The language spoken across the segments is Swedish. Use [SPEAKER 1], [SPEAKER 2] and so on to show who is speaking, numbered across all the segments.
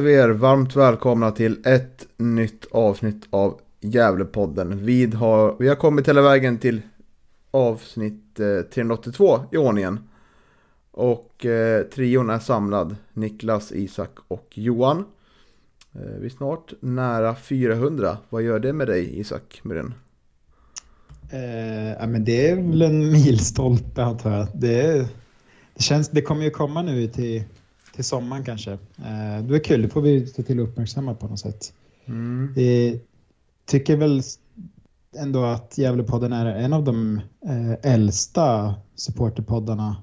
[SPEAKER 1] Hälsar vi er varmt välkomna till ett nytt avsnitt av Gävlepodden. Vi har, vi har kommit hela vägen till avsnitt eh, 382 i ordningen. Och eh, trion är samlad. Niklas, Isak och Johan. Eh, vi är snart nära 400. Vad gör det med dig Isak Muren?
[SPEAKER 2] Eh, ja, men det är väl en milstolpe antar jag. Det, det, känns, det kommer ju komma nu till, till sommaren kanske. Eh, det är kul, det får vi se till att uppmärksamma på något sätt.
[SPEAKER 1] Mm.
[SPEAKER 2] Vi tycker väl ändå att Gävlepodden är en av de eh, äldsta supporterpoddarna.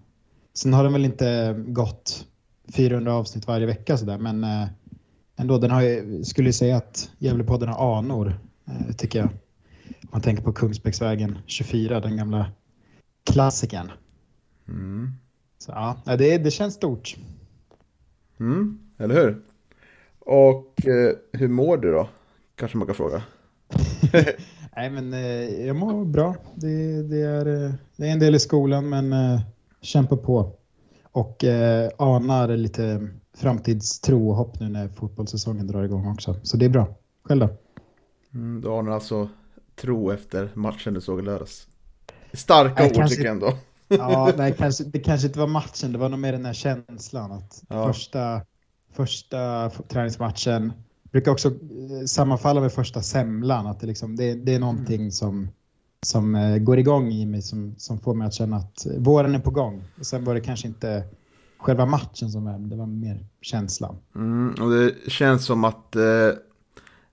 [SPEAKER 2] Sen har den väl inte gått 400 avsnitt varje vecka sådär, men eh, ändå, den har ju, skulle ju säga att Gävlepodden har anor, eh, tycker jag. Om man tänker på Kungsbäcksvägen 24, den gamla klassikern.
[SPEAKER 1] Mm.
[SPEAKER 2] Så ja, ja, det, det känns stort.
[SPEAKER 1] Mm, eller hur? Och eh, hur mår du då? Kanske man kan fråga.
[SPEAKER 2] Nej, men eh, jag mår bra. Det, det, är, eh, det är en del i skolan, men eh, kämpa på. Och eh, anar lite framtidstro och hopp nu när fotbollssäsongen drar igång också. Så det är bra. Själv då?
[SPEAKER 1] Mm, du nu alltså tro efter matchen du såg i lördags. Starka
[SPEAKER 2] Nej,
[SPEAKER 1] ord
[SPEAKER 2] kanske-
[SPEAKER 1] tycker jag ändå.
[SPEAKER 2] Ja, nej, kanske, det kanske inte var matchen, det var nog mer den här känslan att
[SPEAKER 1] Ja.
[SPEAKER 2] första, första träningsmatchen brukar också eh, sammanfalla med första semlan, att det, liksom, det, det är någonting som, som eh, går igång i mig som, som får mig att känna att våren är på gång. Och sen var det kanske inte själva matchen som var, det var mer känslan.
[SPEAKER 1] Mm, och det känns som att, eh,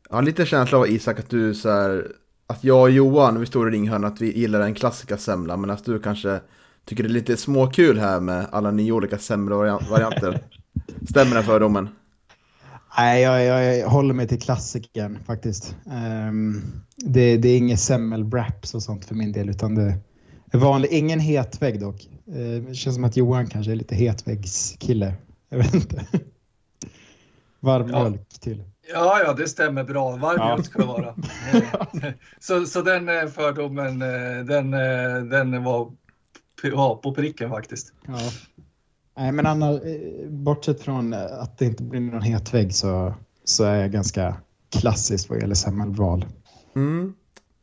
[SPEAKER 1] jag har lite känsla av Isak att du så här, att jag och Johan, vi står i ringhörnan, att vi gillar den klassiska semlan, men att du kanske tycker det är lite småkul här med alla nio olika semmelvarianter. Stämmer den fördomen?
[SPEAKER 2] Nej, jag, jag, jag håller mig till klassikern faktiskt. Ehm, det, det är inget semmelwraps och sånt för min del, utan det är vanlig, ingen hetvägg dock. Uh, det känns som att Johan kanske är lite hetväggskille. Jag vet inte. Varm
[SPEAKER 3] Ja.
[SPEAKER 2] mjölk till.
[SPEAKER 3] Ja, ja, det stämmer bra. Varm
[SPEAKER 2] Ja.
[SPEAKER 3] mjölk ska det vara. Så, så den eh, fördomen, eh, den, eh, den var ja, på pricken faktiskt.
[SPEAKER 2] Ja. Nej, men annars, eh, bortsett från eh, att det inte blir någon hetvägg så, så är jag ganska klassisk vad gäller semmelval.
[SPEAKER 1] Mm.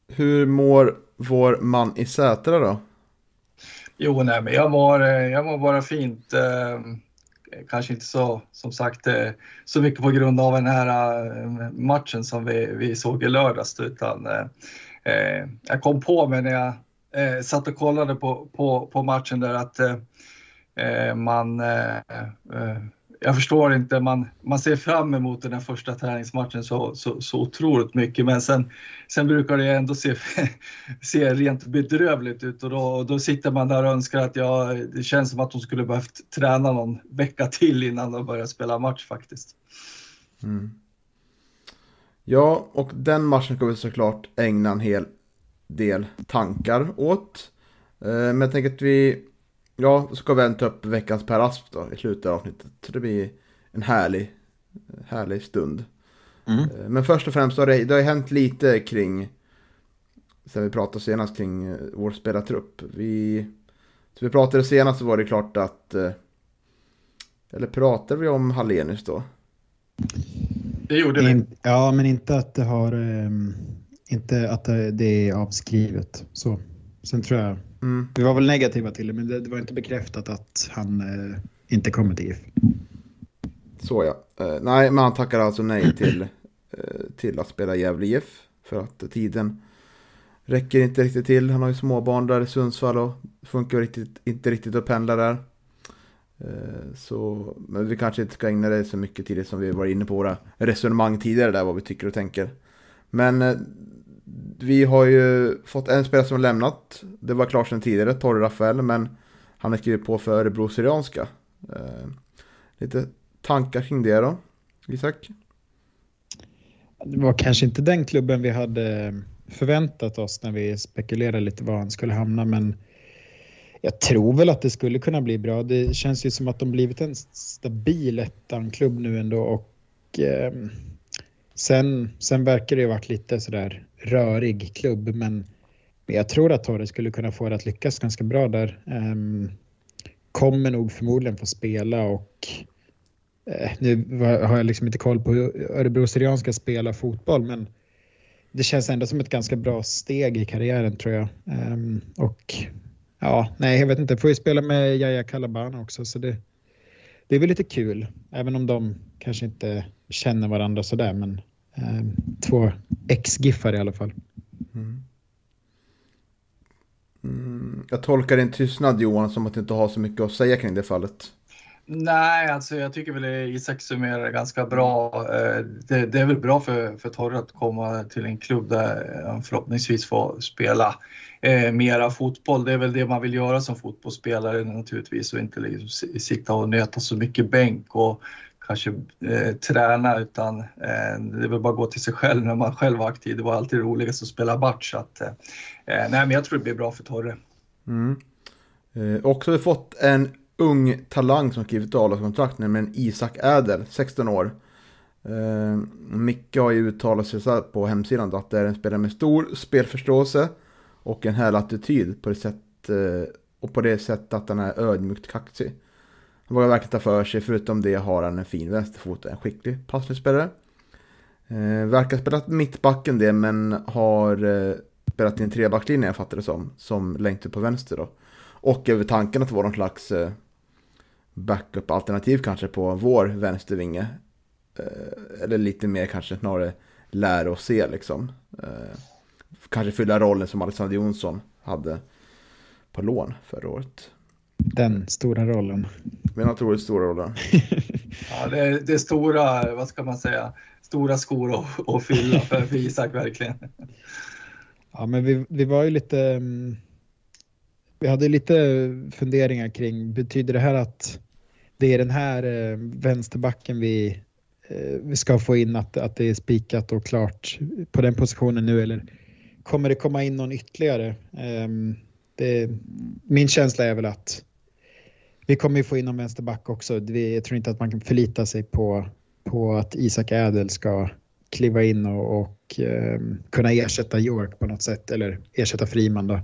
[SPEAKER 1] Hur mår vår man i Sätra då?
[SPEAKER 3] Jo, nej, men jag mår, eh, jag mår bara fint. Kanske inte så, som sagt, så mycket på grund av den här matchen som vi, vi såg i lördags, utan jag kom på mig när jag eh, satt och kollade på, på, på matchen där att eh, eh man, eh, eh, jag förstår inte, man, man ser fram emot den här första träningsmatchen så, så, så otroligt mycket, men sen, sen brukar det ändå se, se rent bedrövligt ut och då, då sitter man där och önskar att ja, det känns som att de skulle behövt träna någon vecka till innan de börjar spela match faktiskt.
[SPEAKER 1] Mm. Ja, och den matchen ska vi såklart ägna en hel del tankar åt. Eh, Men jag tänker att vi, ja, ska även ta upp veckans Per Asp då i slutet av avsnittet. Så det blir en härlig, härlig stund.
[SPEAKER 2] Mm.
[SPEAKER 1] Eh, Men först och främst har det, det har hänt lite kring, sen vi pratade senast kring eh, vår spelartrupp. Vi, så vi pratade senast så var det klart att, eh, eller pratade vi om Hallenius då?
[SPEAKER 3] Det gjorde vi.
[SPEAKER 2] Ja, men inte att det har ehm, inte att det, är avskrivet. Så. Sen tror jag,
[SPEAKER 1] Mm.
[SPEAKER 2] vi var väl negativa till det, men det, var inte bekräftat att han eh, inte kommer till GIF.
[SPEAKER 1] Så ja. Eh, nej, men han tackar alltså nej till, eh, till att spela Gävle IF. För att tiden räcker inte riktigt till. Han har ju småbarn där i Sundsvall och det funkar riktigt, inte riktigt att pendla där. Eh, så, men vi kanske inte ska ägna det så mycket tid som vi var inne på våra resonemang tidigare där, vad vi tycker och tänker. Men eh, vi har ju fått en spelare som har lämnat. Det var klart sedan tidigare, Torre Rafael, men han har skrivit på för Örebro Syrianska. Eh, lite tankar kring det då, Isak?
[SPEAKER 2] Det var kanske inte den klubben vi hade förväntat oss när vi spekulerade lite var han skulle hamna, men jag tror väl att det skulle kunna bli bra. Det känns ju som att de blivit en stabil ettan-klubb nu ändå och eh, sen, sen verkar det ju varit lite sådär rörig klubb, men jag tror att Torre skulle kunna få det att lyckas ganska bra där. Ehm, kommer nog förmodligen få spela och eh, nu har jag liksom inte koll på hur Örebro Syrianska spelar fotboll, men det känns ändå som ett ganska bra steg i karriären tror jag. Um, och ja, nej, jag vet inte. Får ju spela med Jaja Kalabana också, så det, det är väl lite kul. Även om de kanske inte känner varandra sådär, men um, två ex-giffar i alla fall. Mm.
[SPEAKER 1] Mm, jag tolkar din tystnad Johan som att du inte har så mycket att säga kring det fallet.
[SPEAKER 3] Nej, alltså jag tycker väl Isak summerar det ganska bra. Eh, det, det, är väl bra för, för Torre att komma till en klubb där han förhoppningsvis får spela eh, mera fotboll. Det är väl det man vill göra som fotbollsspelare naturligtvis och inte liksom sitta och nöta så mycket bänk och kanske eh, träna utan eh, det är väl bara att gå till sig själv när man själv var aktiv. Det var alltid roligast att spela match. Så att, eh, eh, nej, men jag tror det blir bra för Torre.
[SPEAKER 1] Mm. Eh, också har vi fått en ung talang som skrivit avlagskontrakt, nämligen Isak Ädel, 16 år. Eh, Micke har ju uttalat sig på hemsidan att det är en spelare med stor spelförståelse och en härlig attityd på det sätt, eh, och på det sätt att han är ödmjukt kaxig. Vågar verkligen ta för sig, förutom det har han en fin vänsterfot och en skicklig passningsspelare. Eh, verkar ha spelat mittbacken det, men har eh, spelat i en trebacklinje jag fattar det som, som längt upp på vänster då. Och över tanken att vara någon slags eh, backup-alternativ kanske på vår vänstervinge. Eh, eller lite mer kanske snarare lära och se liksom. Eh, kanske fylla rollen som Alexander Jonsson hade på lån förra året.
[SPEAKER 2] Den stora rollen.
[SPEAKER 1] Den otroligt stora rollen.
[SPEAKER 3] ja, det det är stora, vad ska man säga, stora skor att, att fylla för, för Isak verkligen.
[SPEAKER 2] Ja, men vi, vi var ju lite um vi hade lite funderingar kring, betyder det här att det är den här eh, vänsterbacken vi, eh, vi ska få in, att, att det är spikat och klart på den positionen nu eller kommer det komma in någon ytterligare? Eh, det, min känsla är väl att vi kommer ju få in någon vänsterback också. Vi, jag tror inte att man kan förlita sig på, på att Isak Ädel ska kliva in och, och eh, kunna ersätta York på något sätt eller ersätta Friman då.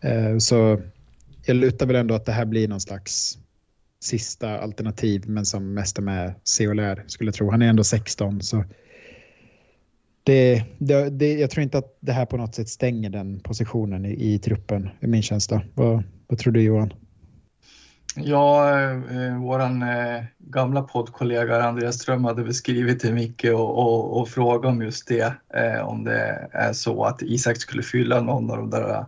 [SPEAKER 2] Eh, så jag lutar väl ändå att det här blir någon slags sista alternativ, men som mest är med CLR skulle jag tro. Han är ändå 16, så det, det, det, jag tror inte att det här på något sätt stänger den positionen i, i truppen, i min känsla. Vad, vad tror du Johan?
[SPEAKER 3] Ja, eh, vår eh, gamla poddkollega Andreas Ström hade beskrivit till Micke och, och, och frågat om just det, eh, om det är så att Isak skulle fylla någon av de där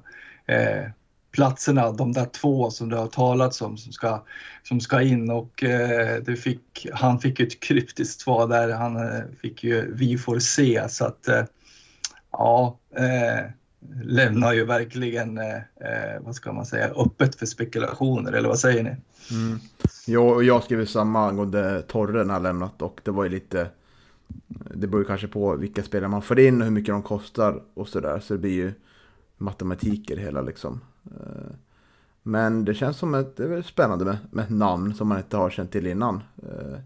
[SPEAKER 3] eh, platserna, de där två som det har talats om som ska, som ska in. Och eh, det fick, han fick ett kryptiskt svar där, han eh, fick ju vi får se så att eh, ja, eh, lämnar ju verkligen, eh, eh, vad ska man säga, öppet för spekulationer eller vad säger ni?
[SPEAKER 1] Mm. Jo, jag skrev samma angående Torre när lämnat och det var ju lite det beror ju kanske på vilka spelare man får in och hur mycket de kostar och sådär. Så det blir ju matematik i det hela liksom. Eh, men det känns som ett, det är spännande med, med ett namn som man inte har känt till innan. Eh,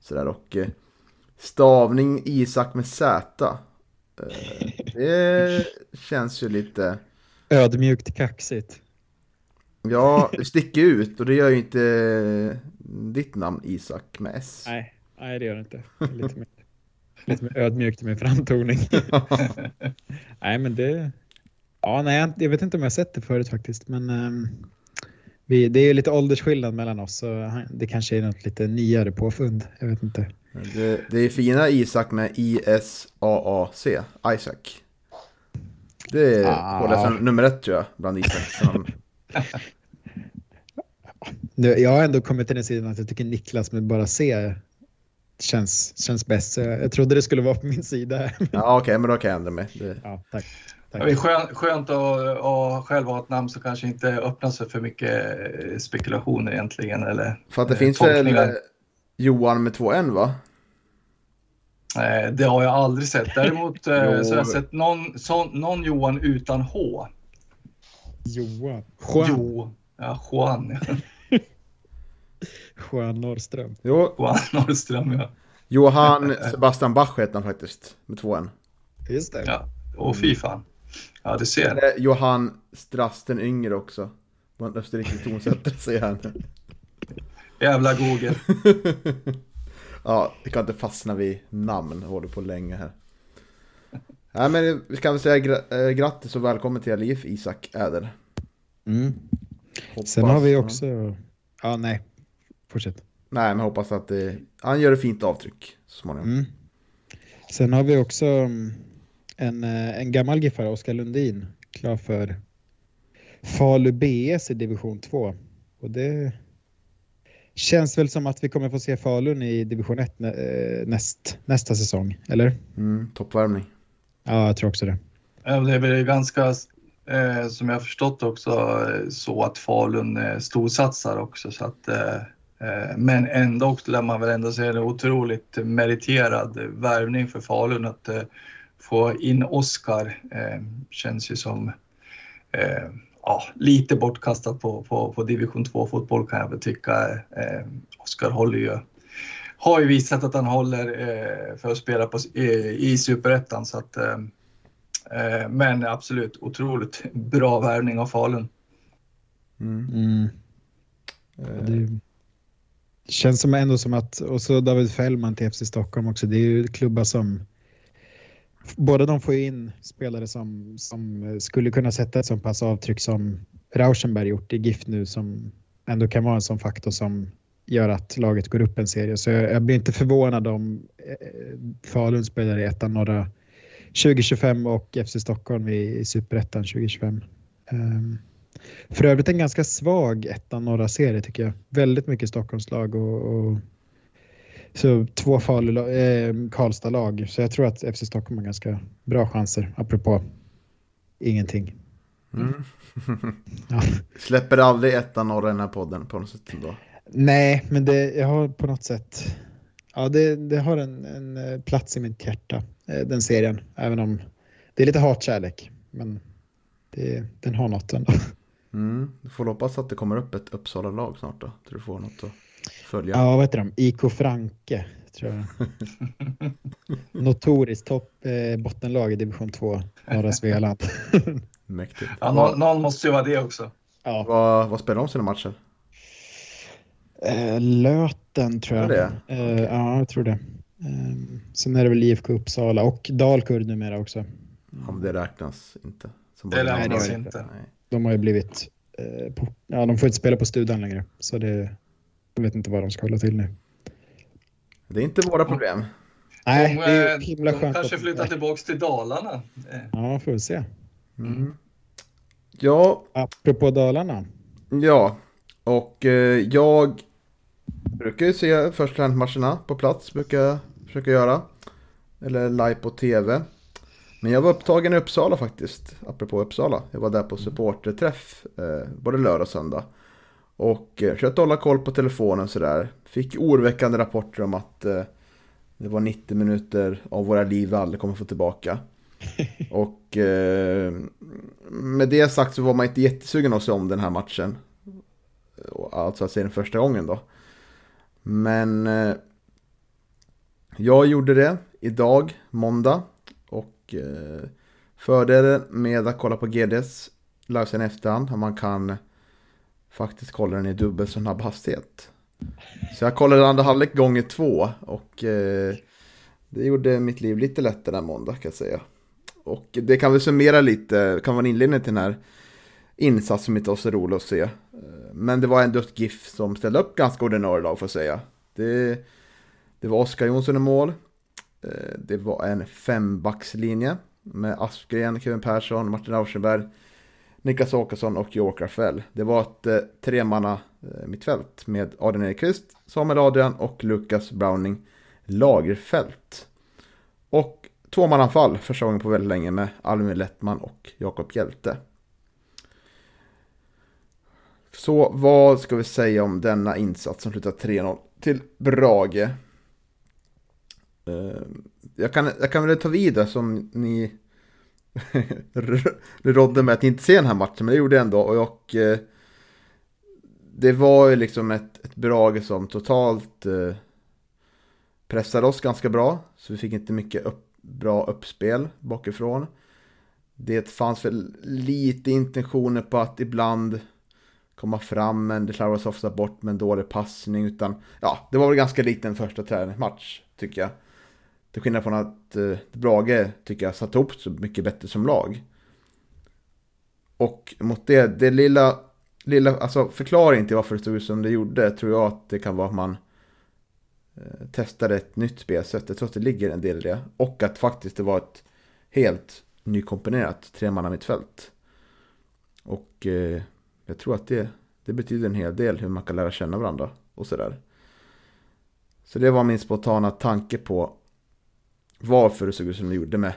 [SPEAKER 1] sådär och stavning Isak med Z. Det känns ju lite...
[SPEAKER 2] Ödmjukt kaxigt.
[SPEAKER 1] Ja, det sticker ut och det gör ju inte ditt namn Isak med S.
[SPEAKER 2] Nej, nej det gör det inte. Lite mer, lite mer ödmjukt i min framtoning. nej, men det, Ja, nej, jag vet inte om jag sett det förut faktiskt, men um, vi, det är lite åldersskillnad mellan oss så det kanske är något lite nyare påfund. Jag vet inte.
[SPEAKER 1] Det, det är fina Isak med I-S-A-A-C, Isaac. Det är ah. nummer ett tror jag, bland Isak.
[SPEAKER 2] jag har ändå kommit till den sidan att jag tycker Niklas med bara C känns, känns bäst. Så jag, trodde det skulle vara på min sida.
[SPEAKER 1] Ja, okej, men då kan jag ändra mig. Det...
[SPEAKER 2] Ja, tack. tack.
[SPEAKER 3] Det är skönt, skönt att, att själv ha ett namn som kanske inte öppnar sig för mycket spekulationer egentligen. Eller,
[SPEAKER 1] För att det finns väl Johan med två N va?
[SPEAKER 3] Eh, Det har jag aldrig sett. Däremot eh, så har jag sett någon, sån, någon Johan utan H.
[SPEAKER 2] Johan. Juan.
[SPEAKER 3] Jo, ja, Juan.
[SPEAKER 2] Juan Norrström.
[SPEAKER 1] Jo,
[SPEAKER 3] Juan Norrström, ja.
[SPEAKER 1] Johan Sebastian Bach heter han faktiskt, med två N.
[SPEAKER 2] Just det.
[SPEAKER 3] ja. Och fy fan. Ja, du ser.
[SPEAKER 1] Eller Johan Strasten yngre också. Var en österrikisk tonsättare säger han.
[SPEAKER 3] Jävla Google.
[SPEAKER 1] ja, vi kan inte fastna vid namn, håller på länge här. Nej men vi ska väl säga gra- eh, grattis och välkommen till LIF Isak Äder.
[SPEAKER 2] Mm.
[SPEAKER 1] Hoppas,
[SPEAKER 2] Sen har vi också... Ja, nej. Fortsätt.
[SPEAKER 1] Nej men hoppas att det, han gör ett fint avtryck så småningom.
[SPEAKER 2] Mm. Sen har vi också mm, en, eh, en gammal giffare, Oskar Lundin, klar för Falu BS i division 2. Och det känns väl som att vi kommer få se Falun i division 1 nä, eh, näst, nästa säsong, eller?
[SPEAKER 1] Mm, toppvärmning.
[SPEAKER 2] Ja, jag tror också det.
[SPEAKER 3] Det är väl ganska, eh, som jag har förstått också, eh, så att Falun eh, storsatsar också. Så att, men ändå lär man väl ändå säga en otroligt meriterad värvning för Falun att eh, få in Oskar eh, känns ju som eh, ja, lite bortkastat på, på, på division 2 fotboll kan jag väl tycka. Eh, Oskar håller ju har ju visat att han håller eh, för att spela på, i, i superettan så att eh, Eh, Men absolut otroligt bra värvning av Falun.
[SPEAKER 1] Mm.
[SPEAKER 2] Mm.
[SPEAKER 1] Eh,
[SPEAKER 2] Det känns som ändå som att, och så David Fällman till FC Stockholm också, det är ju klubbar som Båda de får ju in spelare som, som eh, skulle kunna sätta ett så pass avtryck som Rauschenberg gjort i GIF nu som ändå kan vara en sån faktor som gör att laget går upp en serie. Så jag, jag blir inte förvånad om eh, eh Falun spelar i ettan norra 2025 och FC Stockholm i, i superettan 2025. Um, ehm, för övrigt en ganska svag ettan norra serie tycker jag. Väldigt mycket Stockholmslag och, och så två Falu, eh, Karlstad-lag. Så jag tror att FC Stockholm har ganska bra chanser, apropå ingenting.
[SPEAKER 1] Mm.
[SPEAKER 2] Ja.
[SPEAKER 1] Släpper aldrig ettan norra i den här podden på något sätt ändå.
[SPEAKER 2] Nej, men det, jag har på något sätt, ja det, det har en, en eh, plats i mitt hjärta, eh, den serien. Även om det är lite hatkärlek, men det, den har något ändå.
[SPEAKER 1] Mm. Du får hoppas att det kommer upp ett Uppsala-lag snart då. Så du får något att följa.
[SPEAKER 2] Ja, vad heter de? IK Franke, tror jag. Notoriskt topp eh, bottenlag i division 2, norra Svealand.
[SPEAKER 1] Mäktigt.
[SPEAKER 3] Ja, någon, någon måste ju vara det också.
[SPEAKER 2] ja.
[SPEAKER 1] Vad, vad spelar de sina matcher?
[SPEAKER 2] Eh, Löten tror jag.
[SPEAKER 1] Är
[SPEAKER 2] Eh, ja, jag tror det. Eh, sen är det väl IFK Uppsala och Dalkurd numera också.
[SPEAKER 1] Ja, men det räknas inte. Som
[SPEAKER 3] Det
[SPEAKER 2] det
[SPEAKER 3] räknas
[SPEAKER 2] det
[SPEAKER 3] inte.
[SPEAKER 1] Nej.
[SPEAKER 2] De har ju blivit... Eh, på, ja, de får inte spela på Studan längre. Så det... Jag vet inte vad de ska hålla till nu.
[SPEAKER 1] Det är inte våra problem.
[SPEAKER 2] Nej,
[SPEAKER 3] de,
[SPEAKER 2] det är
[SPEAKER 3] eh,
[SPEAKER 2] himla
[SPEAKER 3] de
[SPEAKER 2] skönt.
[SPEAKER 3] kanske
[SPEAKER 2] att-
[SPEAKER 3] flyttar tillbaka till Dalarna.
[SPEAKER 2] Ja, får vi se.
[SPEAKER 1] Mm. Ja,
[SPEAKER 2] Apropå Dalarna.
[SPEAKER 1] ja. Och eh, jag brukar ju se förstahandsmatcherna på plats. Brukar jag försöka göra. Eller live på tv. Men jag var upptagen i Uppsala faktiskt. Apropå Uppsala. Jag var där på supporterträff. Eh, både lördag och söndag. Och eh, försökte hålla koll på telefonen sådär. Fick oroväckande rapporter om att eh, det var 90 minuter av våra liv vi aldrig kommer få tillbaka. Och eh, med det sagt så var man inte jättesugen att se om den här matchen. Alltså att se den första gången då. Men eh, jag gjorde det idag, måndag. Och eh, fördelen med att kolla på GDs livesändning efterhand, att man kan faktiskt kollar den i dubbel så snabb hastighet. Så jag kollade andra halvlek gånger två och eh, det gjorde mitt liv lite lättare än måndag kan jag säga. Och det kan väl summera lite, kan vara en inledning till den här insatsen som inte var så rolig att se. Eh, men det var ändå ett GIF som ställde upp ganska ordinarie lag får jag säga. Det, det var Oskar Jonsson i mål. Eh, det var en fembackslinje med Aspgren, Kevin Persson, Martin Rauschenberg, Niklas Åkesson och Joakim Rafael. Det var ett eh, tremanna eh, mittfält med Adrian Ekqvist, Samuel Adrian och Lukas Browning Lagerfält. Och tvåmananfall första gången på väldigt länge med Alvin Lettman och Jakob Hjälte. Så vad ska vi säga om denna insats som slutar 3-0 till Brage? Eh, jag kan, jag kan väl ta vidare som ni rådde mig att inte se den här matchen, men det gjorde jag ändå. Och och eh, det var ju liksom ett, ett Brage som totalt eh, pressade oss ganska bra. Så vi fick inte mycket upp, bra uppspel bakifrån. Det fanns väl lite intentioner på att ibland komma fram, men det slarvades ofta bort med en dålig passning. Utan ja, det var väl ganska likt en första träningsmatch, tycker jag. Till skillnad från att eh, Brage, tycker jag, satt ihop så mycket bättre som lag. Och mot det, det lilla, lilla alltså förklaringen till varför det stod ut som det gjorde, tror jag att det kan vara att man eh, testade ett nytt spelsätt. Jag tror att det ligger en del i det. Och att faktiskt det var ett helt nykomponerat tremannamittfält. Och eh, jag tror att det, det betyder en hel del hur man kan lära känna varandra och sådär. Så det var min spontana tanke på varför det såg ut som det gjorde med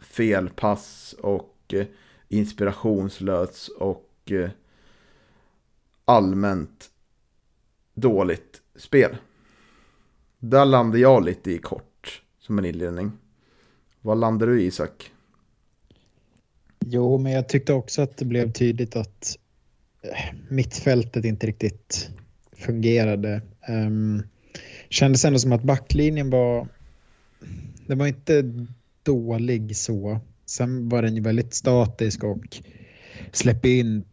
[SPEAKER 1] felpass och eh, inspirationslöst inspirationslös och eh, allmänt dåligt spel. Där landade jag lite i kort som en inledning. Vad landar du i Isak?
[SPEAKER 2] Jo, men jag tyckte också att det blev tydligt att eh, mittfältet inte riktigt fungerade. Um, kändes ändå som att backlinjen var den var inte dålig så. Sen var den ju väldigt statisk och släpper in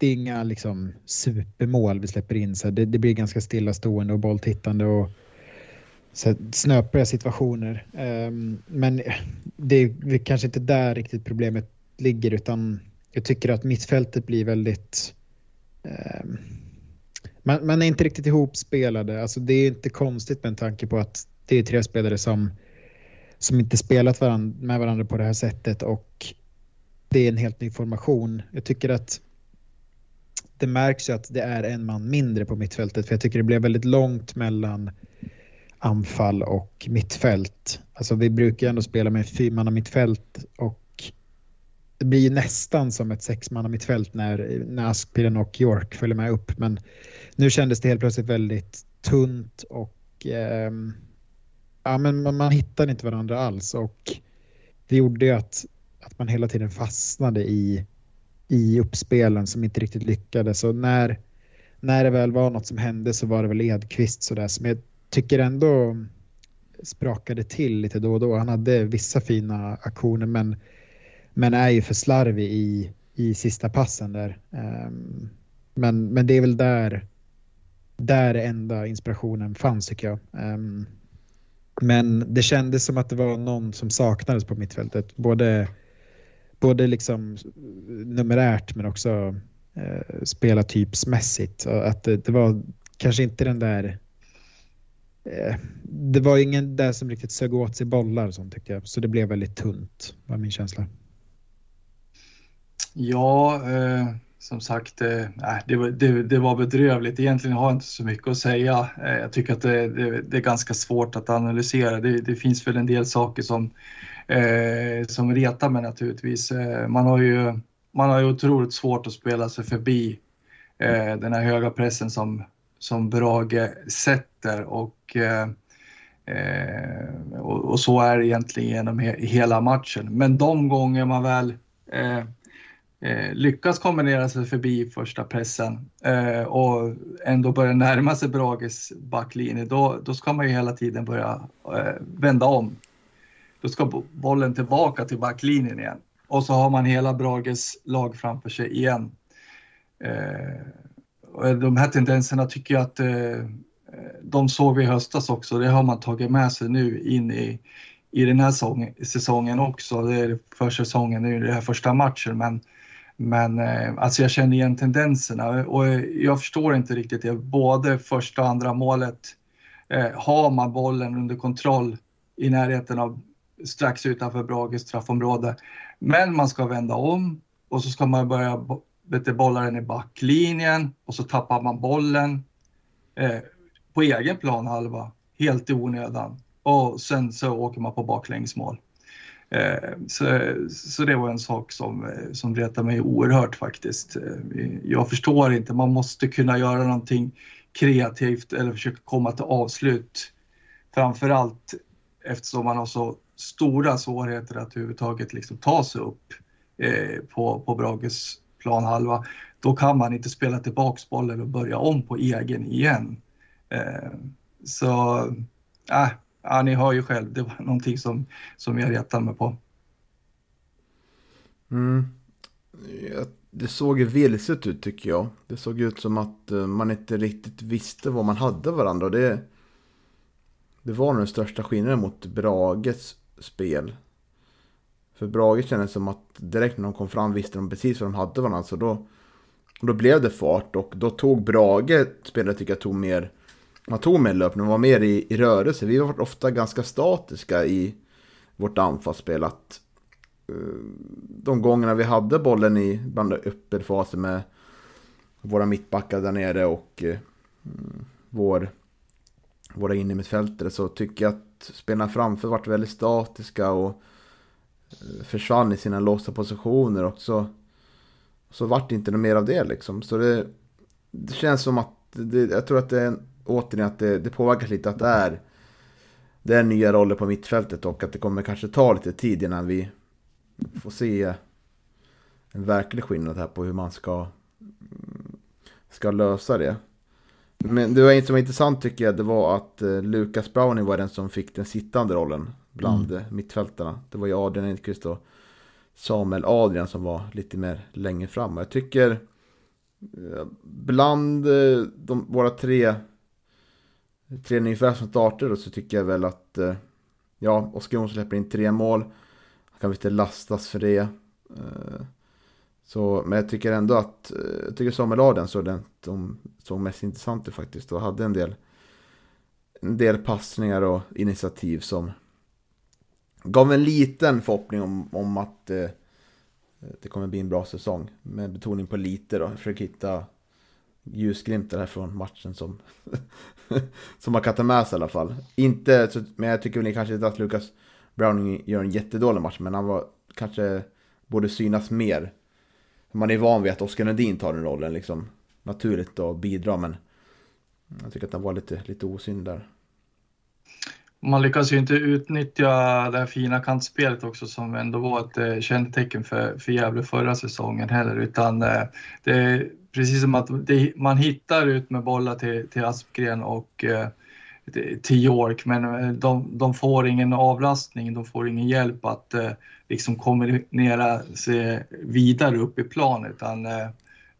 [SPEAKER 2] det är inga liksom supermål vi släpper in. Så det, det blir ganska stillastående och bolltittande och så snöpliga situationer. Um, men det är kanske inte där riktigt problemet ligger utan jag tycker att mittfältet blir väldigt... Um, man, man, är inte riktigt ihopspelade. Alltså det är inte konstigt med en tanke på att det är tre spelare som som inte spelat varandra, med varandra på det här sättet och det är en helt ny formation. Jag tycker att det märks ju att det är en man mindre på mittfältet för jag tycker det blev väldigt långt mellan anfall och mittfält. Alltså vi brukar ju ändå spela med fyrmanna mittfält och det blir ju nästan som ett sexmanna mittfält när, när Aspgren och York följer med upp men nu kändes det helt plötsligt väldigt tunt och eh, ja, men man, man hittade inte varandra alls och det gjorde ju att, att man hela tiden fastnade i, i uppspelen som inte riktigt lyckades. Och när, när det väl var något som hände så var det väl Edqvist sådär som jag tycker ändå sprakade till lite då och då. Han hade vissa fina aktioner men, men är ju för slarvig i, i sista passen där. Um, men, men det är väl där, där enda inspirationen fanns tycker jag. Um, men det kändes som att det var någon som saknades på mittfältet. Både, både liksom numerärt men också eh, spelartypsmässigt. Att det, det, var kanske inte den där... Eh, det var ingen där som riktigt sög åt sig bollar och sånt tyckte jag. Så det blev väldigt tunt var min känsla.
[SPEAKER 3] Ja, eh som sagt, eh, det, var, det, det, var bedrövligt. Egentligen har jag inte så mycket att säga. Eh, jag tycker att det, det är ganska svårt att analysera. Det, finns väl en del saker som, eh, som retar mig naturligtvis. Eh, man, har ju, man har ju otroligt svårt att spela sig förbi eh, den här höga pressen som, som Brage sätter. Och, eh, eh och, och, så är det egentligen genom he, hela matchen. Men de gånger man väl eh, eh, lyckas kombinera sig förbi första pressen eh, och ändå börja närma sig Brages backlinje, då, då ska man ju hela tiden börja eh, vända om. Då ska bollen tillbaka till backlinjen igen och så har man hela Brages lag framför sig igen. Eh, de här tendenserna tycker jag att eh, de såg vi i höstas också. Det har man tagit med sig nu in i, i den här säsongen också. Det är försäsongen, det är den här första matchen, men men eh, alltså jag känner igen tendenserna och jag förstår inte riktigt det. Både första och andra målet eh, har man bollen under kontroll i närheten av strax utanför Brages straffområde. Men man ska vända om och så ska man börja bolla den i backlinjen och så tappar man bollen eh, på egen planhalva helt i onödan. Och sen så åker man på baklängesmål. Eh, så, så det var en sak som, eh, som retade mig oerhört faktiskt. Eh, jag förstår inte, man måste kunna göra någonting kreativt eller försöka komma till avslut. Framförallt eftersom man har så stora svårigheter att överhuvudtaget liksom ta sig upp på, på Brages planhalva. Då kan man inte spela tillbaks bollen och börja om på egen igen. Så, äh, ja, ni hör ju själv, det var någonting som, som jag retade mig på.
[SPEAKER 1] Mm. Det såg ju vilset ut tycker jag. Det såg ut som att eh, man inte riktigt visste vad man hade varandra. Det, det var nog den största skillnaden mot Brages spel. För Brage kändes som att direkt när de kom fram visste de precis vad de hade varandra. Så då, då blev det fart och då tog Brage, spelet tycker jag, tog mer man tog med löpning, var mer i, i rörelse. Vi var ofta ganska statiska i vårt anfallsspel. Att, uh, de gångerna vi hade bollen i bland uppförfasen med våra mittbackar där nere och uh, vår, våra innermittfältare så tycker jag att spelarna framför varit väldigt statiska och uh, försvann i sina låsta positioner och så, så vart det inte något mer av det liksom. Så det, det känns som att det, jag tror att det är en återigen att det, det påverkas lite att det är, det är nya roller på mittfältet och att det kommer kanske ta lite tid innan vi får se en verklig skillnad här på hur man ska, ska lösa det. Men det var inte som var intressant tycker jag, det var att eh, Lucas Browning var den som fick den sittande rollen bland mm. mittfältarna. Det var ju Adrian Edqvist och Samuel Adrian som var lite mer längre fram. Och jag tycker eh, bland eh, de, våra tre tre ungefär som starter så tycker jag väl att eh, ja, Oskar Jonsson släpper in tre mål. Han kan inte lastas för det. Eh, så, men jag tycker ändå att, eh, jag tycker Samuel Aden såg den som såg mest intressant ut faktiskt och hade en del, en del passningar och initiativ som gav en liten förhoppning om, om att det kommer bli en bra säsong. Med betoning på lite då, Jag försöker hitta ljusglimtar här från matchen som, som man kan ta med sig i alla fall. Inte, men jag tycker väl kanske inte att Lucas Browning gör en jättedålig match, men han var kanske borde synas mer. Man är van vid att Oskar Nordin tar den rollen liksom naturligt och bidrar, men jag tycker att han var lite, lite osynlig där.
[SPEAKER 3] Man lyckas ju inte utnyttja det här fina kantspelet också som ändå var ett eh, kännetecken för, för Gävle förra säsongen heller, utan eh, det precis som att det, man hittar ut med bollar till, till Aspgren och eh, till York, men eh, de, de, får ingen avlastning, de får ingen hjälp att eh, liksom kombinera sig vidare upp i plan, utan eh,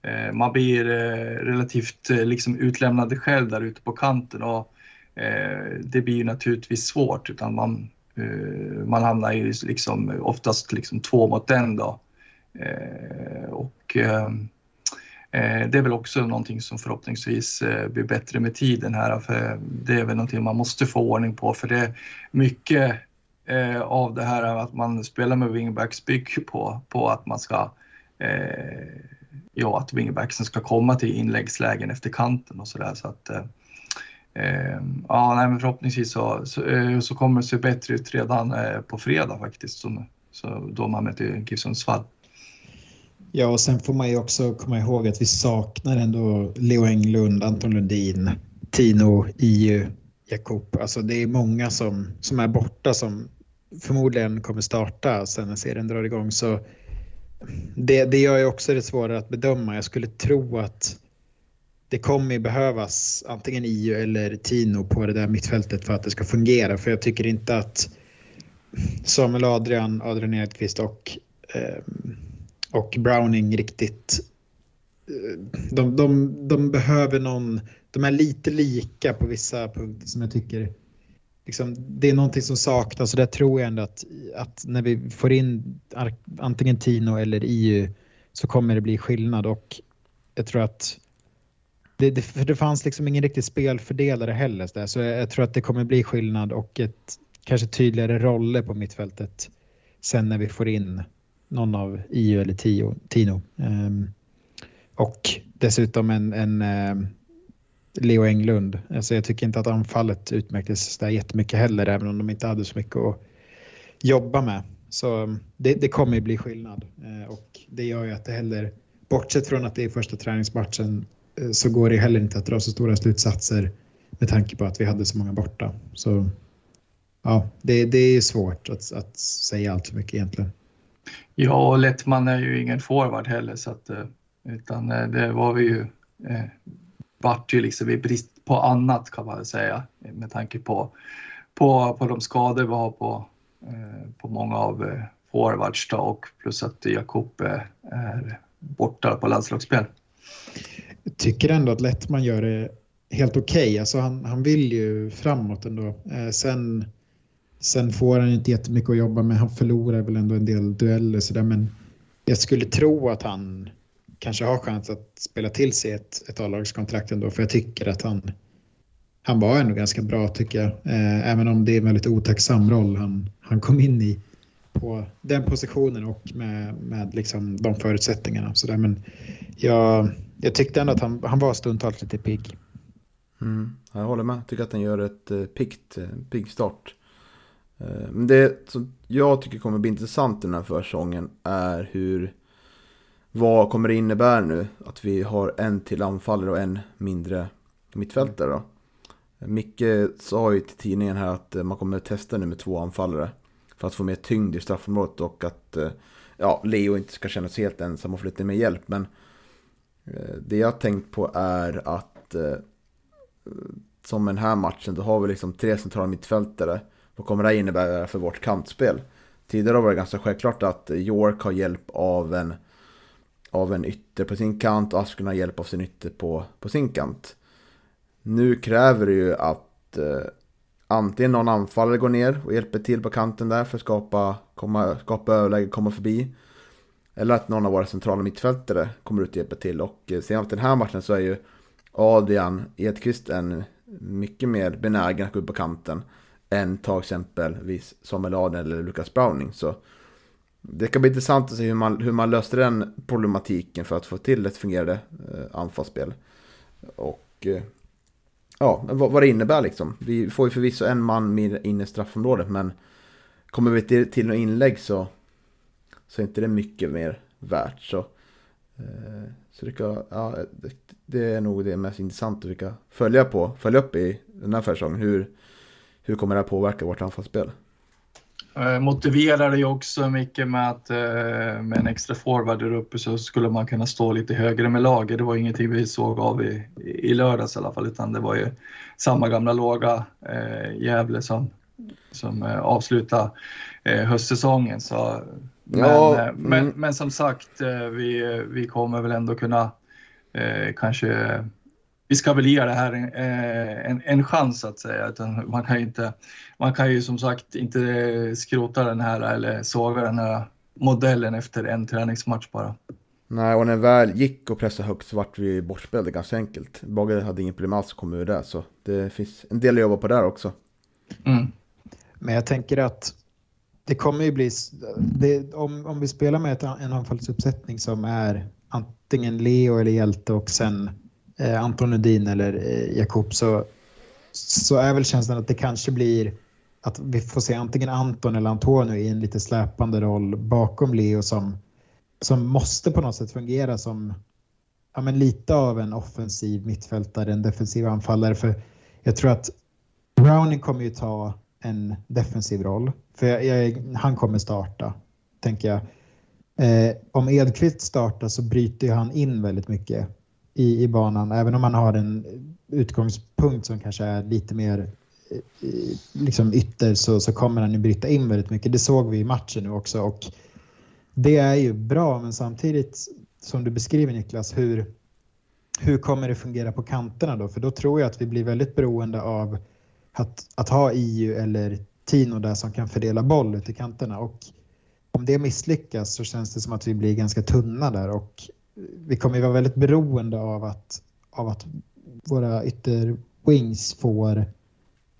[SPEAKER 3] eh man blir eh, relativt eh, liksom utlämnade själv där ute på kanten. Och Eh, det blir naturligtvis svårt, utan man, eh, man hamnar ju liksom oftast liksom två mot en då. Eh, och Eh, det är väl också någonting som förhoppningsvis blir bättre med tiden här, för det är väl någonting man måste få ordning på, för det är mycket eh, av det här att man spelar med wingbacks bygger på, på att man ska ja, att wingbacksen ska komma till inläggslägen efter kanten och sådär. Så att, Ehm, ja, nej, men förhoppningsvis så, så, eh, så, kommer det se bättre ut redan eh, på fredag faktiskt, som, så då man möter GIF Sundsvall.
[SPEAKER 2] Ja, och sen får man ju också komma ihåg att vi saknar ändå Leo Englund, Anton Lundin, Tino, IU, Jakob. Alltså det är många som, som är borta som förmodligen kommer starta sen när serien drar igång. Så det, det gör ju också det svårare att bedöma. Jag skulle tro att det kommer behövas antingen Io eller Tino på det där mittfältet för att det ska fungera. För jag tycker inte att Samuel Adrian, Adrian Edqvist och eh, och Browning riktigt... Eh, de, de, de behöver någon... De är lite lika på vissa punkter som jag tycker... Liksom, det är någonting som saknas och där tror jag ändå att, att när vi får in antingen Tino eller EU så kommer det bli skillnad och jag tror att det, det, för det fanns liksom ingen riktig spelfördelare heller där, så jag, jag tror att det kommer bli skillnad och ett kanske tydligare roller på mittfältet sen när vi får in någon av IU eller Tio, Tino. Um, och dessutom en, en um, Leo Englund. Alltså jag tycker inte att anfallet utmärktes där jättemycket heller, även om de inte hade så mycket att jobba med. Så ehm, det, det kommer ju bli skillnad eh, och det gör ju att det heller, bortsett från att det är första träningsmatchen, Eh, så går det heller inte att dra så stora slutsatser med tanke på att vi hade så många borta. Så ja, det, det är svårt att, att säga allt för mycket egentligen.
[SPEAKER 3] Ja, och Lettman är ju ingen forward heller så att, eh, utan eh, det var vi ju eh, vart ju liksom i brist på annat kan man säga med tanke på, på, på de skador vi har på, eh, på många av eh, forwards då, och plus att Jakob är borta på landslagsspel.
[SPEAKER 2] Jag tycker ändå att Lettman gör det helt okej. Okay. Alltså han, han vill ju framåt ändå. Eh, sen, sen får han inte jättemycket att jobba med. Han förlorar väl ändå en del dueller sådär men jag skulle tro att han kanske har chans att spela till sig ett, ett A-lagskontrakt ändå. För jag tycker att han, han var ändå ganska bra tycker jag. Eh, även om det är en väldigt otacksam roll han, han kom in i på den positionen och med, med liksom de förutsättningarna. Så där. Men jag, jag tyckte ändå att han, han var stundtals lite pigg.
[SPEAKER 1] Mm, jag håller med. Jag tycker att han gör ett eh, piggt, eh, pigg start. Eh, men det som jag tycker kommer bli intressant i den här försäsongen är hur vad kommer det innebära nu att vi har en till anfallare och en mindre mittfältare då? Micke sa ju till tidningen här att man kommer testa nu med två anfallare för att få mer tyngd i straffområdet och att ja, Leo inte ska känna sig helt ensam och få lite mer hjälp. Men Eh, det jag har tänkt på är att eh, som den här matchen, då har vi liksom tre centrala mittfältare. Vad kommer det här innebära för vårt kantspel? Tidigare var det ganska självklart att York har hjälp av en av en ytter på sin kant och Asken har hjälp av sin ytter på, på sin kant. Nu kräver det ju att eh, antingen någon anfallare går ner och hjälper till på kanten där för att skapa, komma, skapa överläge, komma förbi. Eller att någon av våra centrala mittfältare kommer ut och hjälper till. Och eh, den här matchen så är ju Adrian Edqvist en mycket mer benägen att gå upp på kanten än ta exempelvis Samuel Adrian eller Lukas Browning. Så det kan bli intressant att se hur man, hur man löste den problematiken för att få till ett fungerande eh, anfallsspel. Och eh, ja, vad, vad det innebär liksom. Vi får ju förvisso en man mer in i straffområdet men kommer vi till, till något inlägg så, så är inte det mycket mer värt. Så, eh, så det, kan, ja, det, det, är nog det mest intressanta vi kan följa på, följa upp i den här försäsongen. Hur, hur kommer det här påverka vårt anfallsspel?
[SPEAKER 3] Eh, motiverar det ju också mycket med att eh, med en extra forward där uppe så skulle man kunna stå lite högre med lager. Det var ingenting vi såg av i, i lördags i alla fall utan det var ju samma gamla låga eh, Gävle som, som eh, avslutade eh, höstsäsongen. Så, men, ja, eh, mm. men, men, som sagt, eh, vi, vi kommer väl ändå kunna kanske vi ska väl ge det här en, en, en chans att säga. Utan man, kan ju inte, man kan ju som sagt inte skrota den här eller såga den här modellen efter en träningsmatch bara.
[SPEAKER 1] Nej, och när väl gick och pressade högt så vart vi bortspelade ganska enkelt. Bagge hade ingen problem alls att komma ur det, så det finns en del att jobba på där också.
[SPEAKER 2] Mm. Men jag tänker att det kommer ju bli, det, om, om vi spelar med ett, en anfallsuppsättning som är antingen Leo eller Hjälte och sen eh, Anton Nudin eller eh, Jakob så, så är väl känslan att det kanske blir att vi får se antingen Anton eller Antonio i en lite släpande roll bakom Leo som, som måste på något sätt fungera som ja, men lite av en offensiv mittfältare, en defensiv anfallare. För jag tror att Browning kommer ju ta en defensiv roll. För jag, jag, han kommer starta, tänker jag. Eh, om Edqvist startar så bryter han in väldigt mycket i, i banan, även om han har en utgångspunkt som kanske är lite mer eh, liksom ytter så, så kommer han ju bryta in väldigt mycket. Det såg vi i matchen nu också och det är ju bra men samtidigt som du beskriver Niklas, hur, hur kommer det fungera på kanterna då? För då tror jag att vi blir väldigt beroende av att, att ha EU eller Tino där som kan fördela boll ut i kanterna och om det misslyckas så känns det som att vi blir ganska tunna där och vi kommer ju vara väldigt beroende av att, av att våra ytterwings får,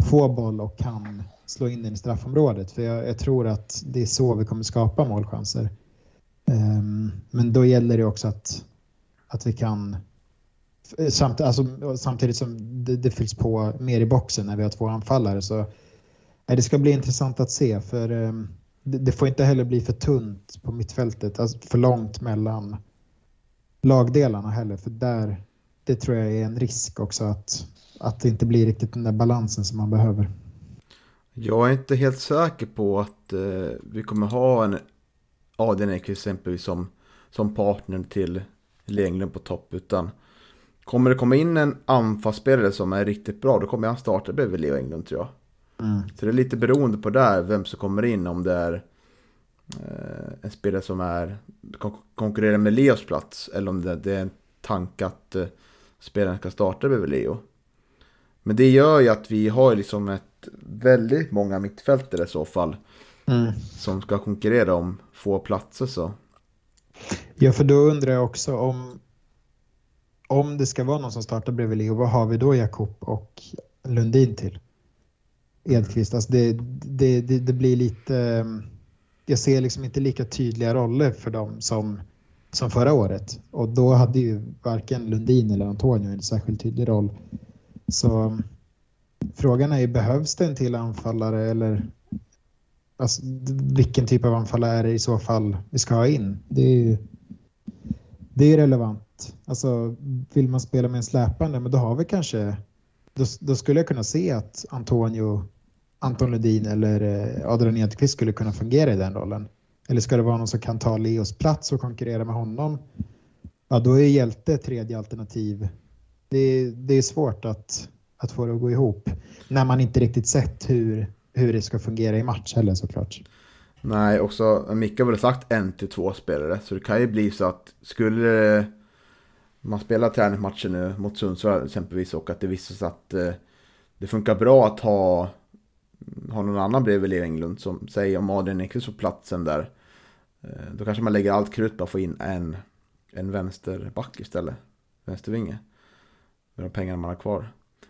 [SPEAKER 2] får boll och kan slå in den i straffområdet. För jag, jag, tror att det är så vi kommer skapa målchanser. Um, men då gäller det också att, att vi kan samt, alltså, samtidigt som det, det fylls på mer i boxen när vi har två anfallare. Så, det ska bli intressant att se. för ehm, det, det, får inte heller bli för tunt på mittfältet. Alltså för långt mellan lagdelarna heller. För där, det tror jag är en risk också att, att det inte blir riktigt den där balansen som man behöver.
[SPEAKER 1] Jag är inte helt säker på att eh, vi kommer ha en Adrian Ekvist exempelvis som, som partner till Lenglund på topp. Utan kommer det komma in en anfallsspelare som är riktigt bra då kommer han starta bredvid Leo Englund tror jag. Mm. Så det är lite beroende på där vem som kommer in om det är eh, en spelare som är kon konkurrerar med Leos plats eller om det, det är en tanke att eh, spelaren ska starta bredvid Leo. Men det gör ju att vi har liksom ett väldigt många mittfältare i så fall. Mm. Som ska konkurrera om få platser så.
[SPEAKER 2] Ja, för då undrar jag också om om det ska vara någon som startar bredvid Leo, vad har vi då Jakob och Lundin till? Edqvist, alltså det, det, det, det, blir lite... Ehm, jag ser liksom inte lika tydliga roller för dem som, som förra året. Och då hade ju varken Lundin eller Antonio en särskilt tydlig roll. Så ehm, frågan är ju, behövs det en till anfallare eller alltså, vilken typ av anfallare är det i så fall vi ska ha in? Det är ju det är relevant. Alltså, vill man spela med en släpande, men då har vi kanske... Då, då skulle jag kunna se att Antonio, Anton Lundin eller eh, Adrian Edqvist skulle kunna fungera i den rollen. Eller ska det vara någon som kan ta Leos plats och konkurrera med honom? Ja, då är Hjälte tredje alternativ. Det, det är svårt att, att få det att gå ihop när man inte riktigt sett hur, hur det ska fungera i match heller såklart.
[SPEAKER 1] Nej, också Micke har väl sagt en till två spelare. Så det kan ju bli så att skulle eh, man spela träningsmatcher nu mot Sundsvall exempelvis och att det visar sig att eh, det funkar bra att ha, ha någon annan bredvid Leo Englund som säger om Adrian Ekvist på platsen där. Eh, då kanske man lägger allt krut på att få in en, en vänsterback istället. Vänstervinge. Med de pengarna man har kvar.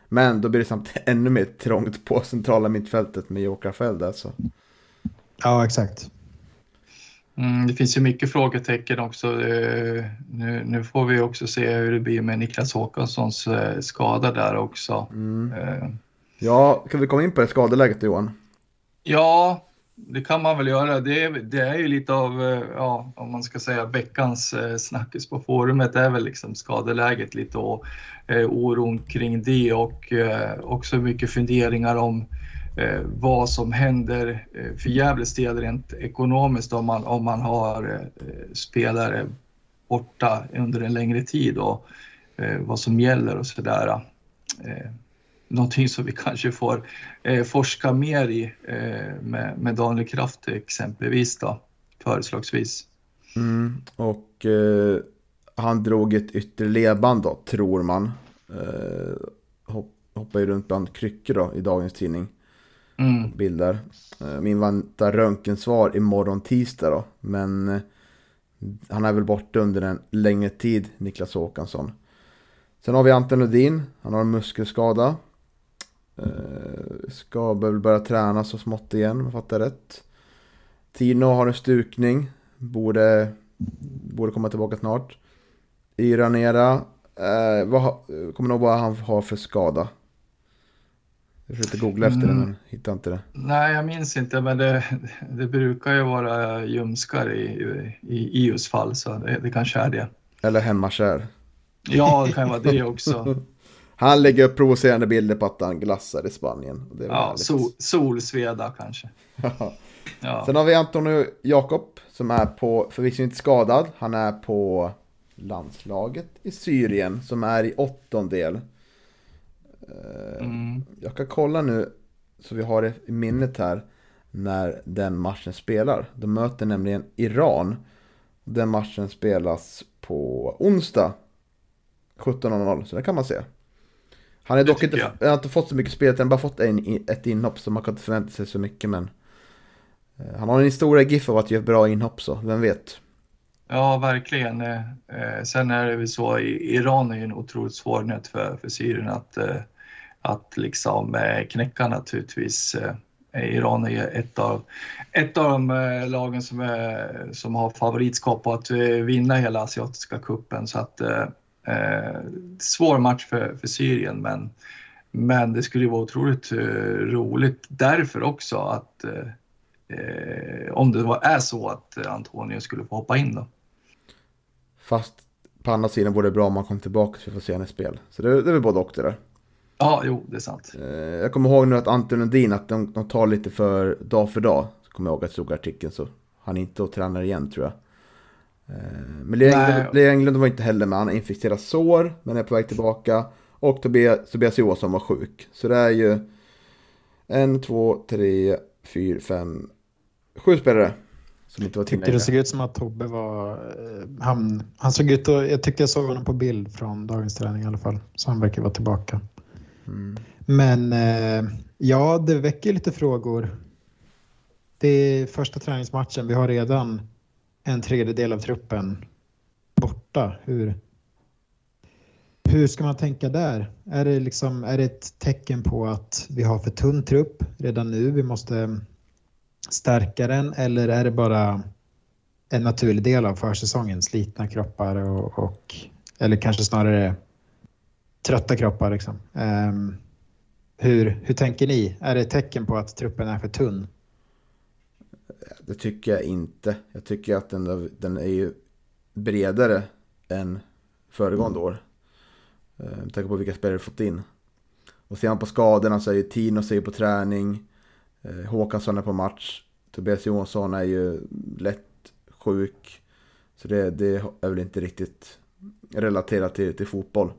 [SPEAKER 1] Men då blir det samtidigt ännu mer trångt på centrala mittfältet med Joker Feld där så.
[SPEAKER 2] Ja, exakt.
[SPEAKER 3] Mm, det finns ju mycket frågetecken också. Eh, nu, nu, får vi också se hur det blir med Niklas Håkanssons eh, skada där också. Mm.
[SPEAKER 1] Uh, ja, kan vi komma in på det skadeläget Johan?
[SPEAKER 3] Ja, det kan man väl göra. Det är, det är ju lite av, eh, ja, om man ska säga veckans eh, snackis på forumet är väl liksom skadeläget lite och eh, oron kring det och eh, också mycket funderingar om eh, vad som händer eh, för Gävles del rent ekonomiskt om man, om man har eh, spelare borta under en längre tid och eh, vad som gäller och sådär. Eh, Någonting som vi kanske får eh, forska mer i eh, med, med Daniel Kraft exempelvis då, förslagsvis.
[SPEAKER 1] Mm, och eh, han drog ett yttre ledband då, tror man. Eh, hopp, hoppar ju runt bland kryckor då i dagens tidning mm. bilder. Eh, min väntar röntgensvar imorgon tisdag då. Men eh, han är väl borta under en längre tid, Niklas Håkansson. Sen har vi Anton Lundin. Han har en muskelskada. Eh, ska väl börja träna så smått igen om jag fattar rätt. Tino har en stukning. Borde, borde komma tillbaka snart. Iranera. Eh, vad, kommer nog vad han har för skada. Jag försökte googla efter mm. det men hittade inte det.
[SPEAKER 3] Nej, jag minns inte men det, det brukar ju vara ljumskar i, i Ios fall så det, det kanske är det.
[SPEAKER 1] Eller hemmakär.
[SPEAKER 3] Ja, det kan vara det också.
[SPEAKER 1] han lägger upp provocerande bilder på att han glassar i Spanien.
[SPEAKER 3] ja, sol, solsveda kanske.
[SPEAKER 1] ja. Sen har vi Antonio Jakob som är på, förvisso inte skadad, han är på landslaget i Syrien som är i åttondel. Eh, mm. Jag kan kolla nu så vi har det i minnet här när den matchen spelar. De möter nämligen Iran. Den matchen spelas på onsdag 17.00 så det kan man se. Han har dock inte, han inte fått så mycket spel, han har bara fått en, ett inhopp så man kan inte förvänta sig så mycket men eh, Han har en historia GIF av att göra bra inhopp så, vem vet?
[SPEAKER 3] Ja, verkligen. Eh, sen är det väl så, Iran är ju en otroligt svår nöt för, för Syrien att att liksom eh, knäcka naturligtvis. Eh, Iran är ett av, ett av de eh, lagen som, är, som har favoritskap på att vinna hela asiatiska kuppen så att Eh, svår match för, för Syrien, men, men det skulle ju vara otroligt eh, roligt därför också att eh, eh, om det var, är så att Antonio skulle få hoppa in då.
[SPEAKER 1] Fast på andra sidan vore det bra om man kom tillbaka så vi får se henne i spel. Så det, det är väl både och det där.
[SPEAKER 3] Ja, jo, det är sant.
[SPEAKER 1] Eh, jag kommer ihåg nu att Anton Lundin, att de, de tar lite för dag för dag. Så kommer jag ihåg att jag såg artikeln så han är inte och tränar igen tror jag. Eh, men Lea Englund var inte heller med, han har infekterat sår men är på väg tillbaka. Och Tobias, Tobias Johansson var sjuk. Så det är ju en, två, tre, fyra, fem, sju spelare. Som inte var
[SPEAKER 2] Tyckte det såg ut som att Tobbe var... Eh, han, han såg ut och, Jag tyckte jag såg honom på bild från dagens träning i alla fall. Så han verkar vara tillbaka. Mm. Men eh, ja, det väcker lite frågor. Det är första träningsmatchen. Vi har redan en tredjedel av truppen borta. Hur, hur ska man tänka där? Är det, liksom, är det ett tecken på att vi har för tunn trupp redan nu? Vi måste stärka den eller är det bara en naturlig del av försäsongen? Slitna kroppar och, och eller kanske snarare trötta kroppar. Liksom. Um, hur, hur tänker ni? Är det ett tecken på att truppen är för tunn?
[SPEAKER 1] Det tycker jag inte. Jag tycker att den, den är ju bredare än föregående mm. år. Eh, med tanke på vilka spelare vi fått in. Och ser man på skadorna så är ju Tino på träning. Eh, Håkansson är på match. Tobias Johansson är ju lätt sjuk. Så det, det är väl inte riktigt relaterat till, till fotboll.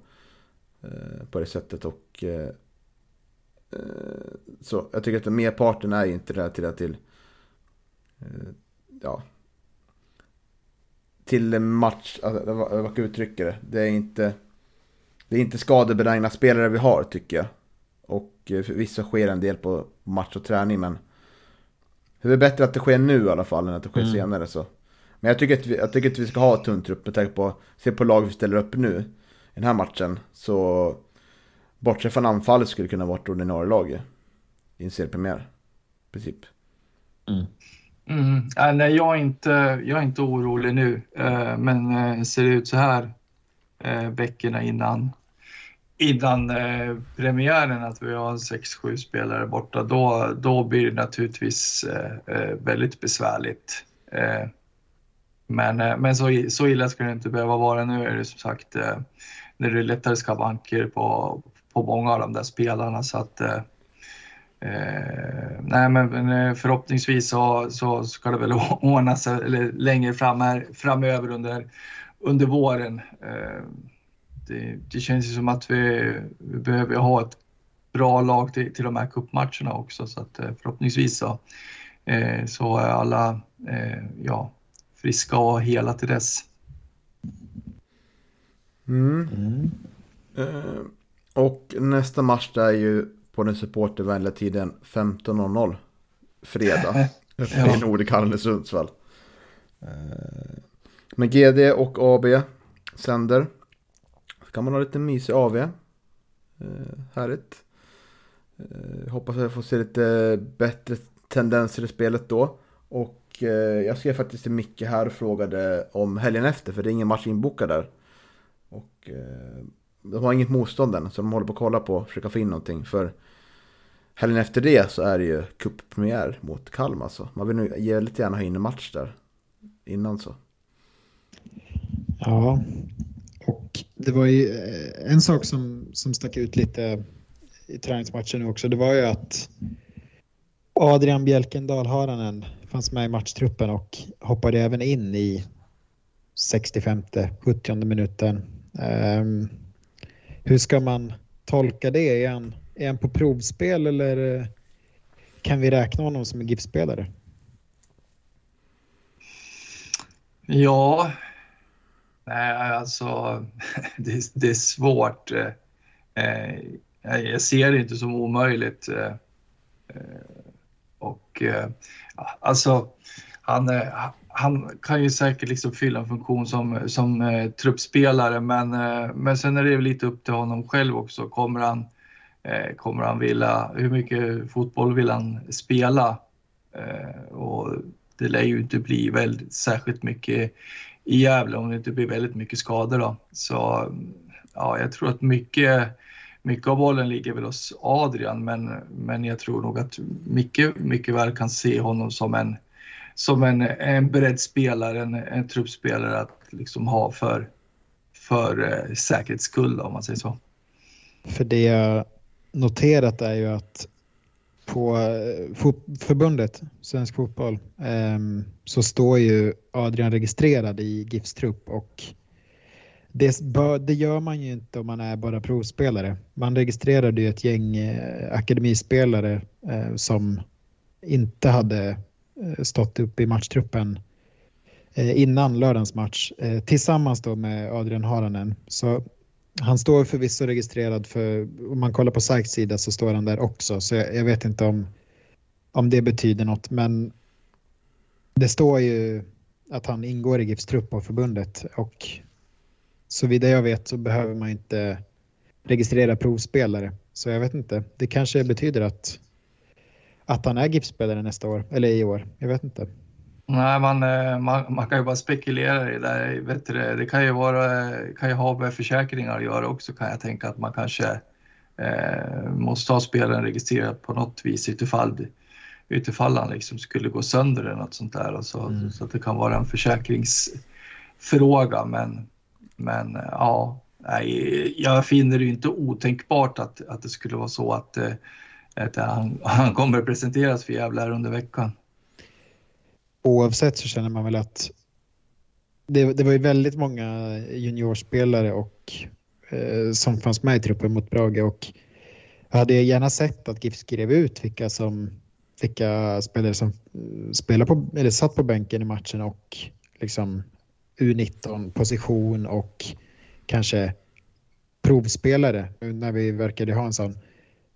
[SPEAKER 1] Eh, på det sättet. Och så jag tycker att merparten är inte relaterat till ja, till match, alltså, vad jag uttrycka det. Det är inte, det är inte skadebenägna spelare vi har tycker jag. Och eh, förvisso sker en del på match och träning men det är bättre att det sker nu i alla fall än att det sker mm. senare så. Men jag tycker, att vi, jag tycker att vi ska ha ett tunn trupp med tanke på, se på lag vi ställer upp nu i den här matchen. Så bortsett från anfallet skulle det kunna vara ett ordinarie lag i en seriepremiär. I princip.
[SPEAKER 3] Mm. Mm. Nej, jag är, inte, jag är inte orolig nu, eh, men eh, ser det ut så här eh, veckorna innan, innan eh, premiären att vi har 6-7 spelare borta, då, då blir det naturligtvis eh, eh, väldigt besvärligt. Eh, men men så, så illa ska det inte behöva vara. Nu är det som sagt när det är lättare skavanker på, på många av de där spelarna så att Eh, nej, men eh, förhoppningsvis så, så ska det väl ordna sig eller längre fram här, framöver under, under våren. Eh, det, det, känns ju som att vi, vi, behöver ha ett bra lag till, till de här cupmatcherna också så att eh, förhoppningsvis så, eh, så är alla eh, ja, friska och hela till dess.
[SPEAKER 1] Mm. Mm. och nästa match är ju på den supportervänliga tiden 15.00 fredag uppe ja. i Nordikallen i Sundsvall. Eh, men GD och AB sänder. Så kan man ha lite mysig AV. Eh, härligt. Eh, hoppas att jag får se lite bättre tendenser i spelet då. Och jag skrev faktiskt till Micke här och frågade om helgen efter för det är ingen match inbokad där. Och de har inget motstånd än så de håller på att kolla på och försöka få in någonting. För helgen efter det så är det ju cuppremiär mot Kalmar. Så man vill nog väldigt gärna ha in en match där innan så.
[SPEAKER 2] Ja, och det var ju eh, en sak som, som stack ut lite i träningsmatchen också. Det var ju att Adrian Bjälkendal Haranen fanns med i matchtruppen och hoppade även in i 65-70 minuten. Um, hur ska man tolka det? Är han, är han på provspel eller eh, kan vi räkna honom som en GIF-spelare?
[SPEAKER 3] Ja, nej alltså det, det är svårt. Eh, eh, jag ser det inte som omöjligt. Och alltså, han, han kan ju säkert liksom fylla en funktion som, som eh, truppspelare men, eh, men sen är det lite upp till honom själv också. Kommer han, eh, kommer han vilja, hur mycket fotboll vill han spela? Eh, och det lär ju inte bli väldigt särskilt mycket i Gävle om det inte blir väldigt mycket skador då. Så ja, jag tror att mycket, mycket av bollen ligger väl hos Adrian, men, men jag tror nog att mycket, mycket väl kan se honom som en, som en, en beredd spelare, en, en truppspelare att liksom ha för, för eh, säkerhets skull om man säger så.
[SPEAKER 2] För det jag noterat är ju att på eh, förbundet Svensk Fotboll ehm, så står ju Adrian registrerad i GIFs trupp och det, det, gör man ju inte om man är bara provspelare. Man registrerade ju ett gäng eh, akademispelare eh, som inte hade Eh, stått upp i matchtruppen eh, innan lördagens match eh, tillsammans då med Adrian Haranen. Så han står förvisso registrerad för, om man kollar på Sykes sida så står han där också, så jag, jag, vet inte om, om det betyder något, men det står ju att han ingår i GIFs trupp av förbundet och såvida jag vet så behöver man inte registrera provspelare. Så jag vet inte, det kanske betyder att, att han är GIF-spelare nästa år, eller i år, jag vet inte.
[SPEAKER 3] Nej, man, eh, man, man, kan ju bara spekulera i det. Vet du, det kan ju, vara, kan ju ha med försäkringar att göra också kan jag tänka att man kanske eh, måste ha spelaren registrerad på något vis utifall, utifall han liksom skulle gå sönder eller något sånt där. Så, mm. så att det kan vara en försäkringsfråga. Men, men eh, ja, nej, jag finner det inte otänkbart att, att det skulle vara så att, eh, att han, han kommer presenteras för Gävle under veckan
[SPEAKER 2] oavsett så känner man väl att det, det var ju väldigt många juniorspelare och, eh, som fanns med i truppen mot Brage och jag hade gärna sett att GIF skrev ut vilka, som, vilka spelare som eh, spelar på, eller satt på bänken i matchen och liksom U19 position och kanske provspelare när vi verkade ha en sån.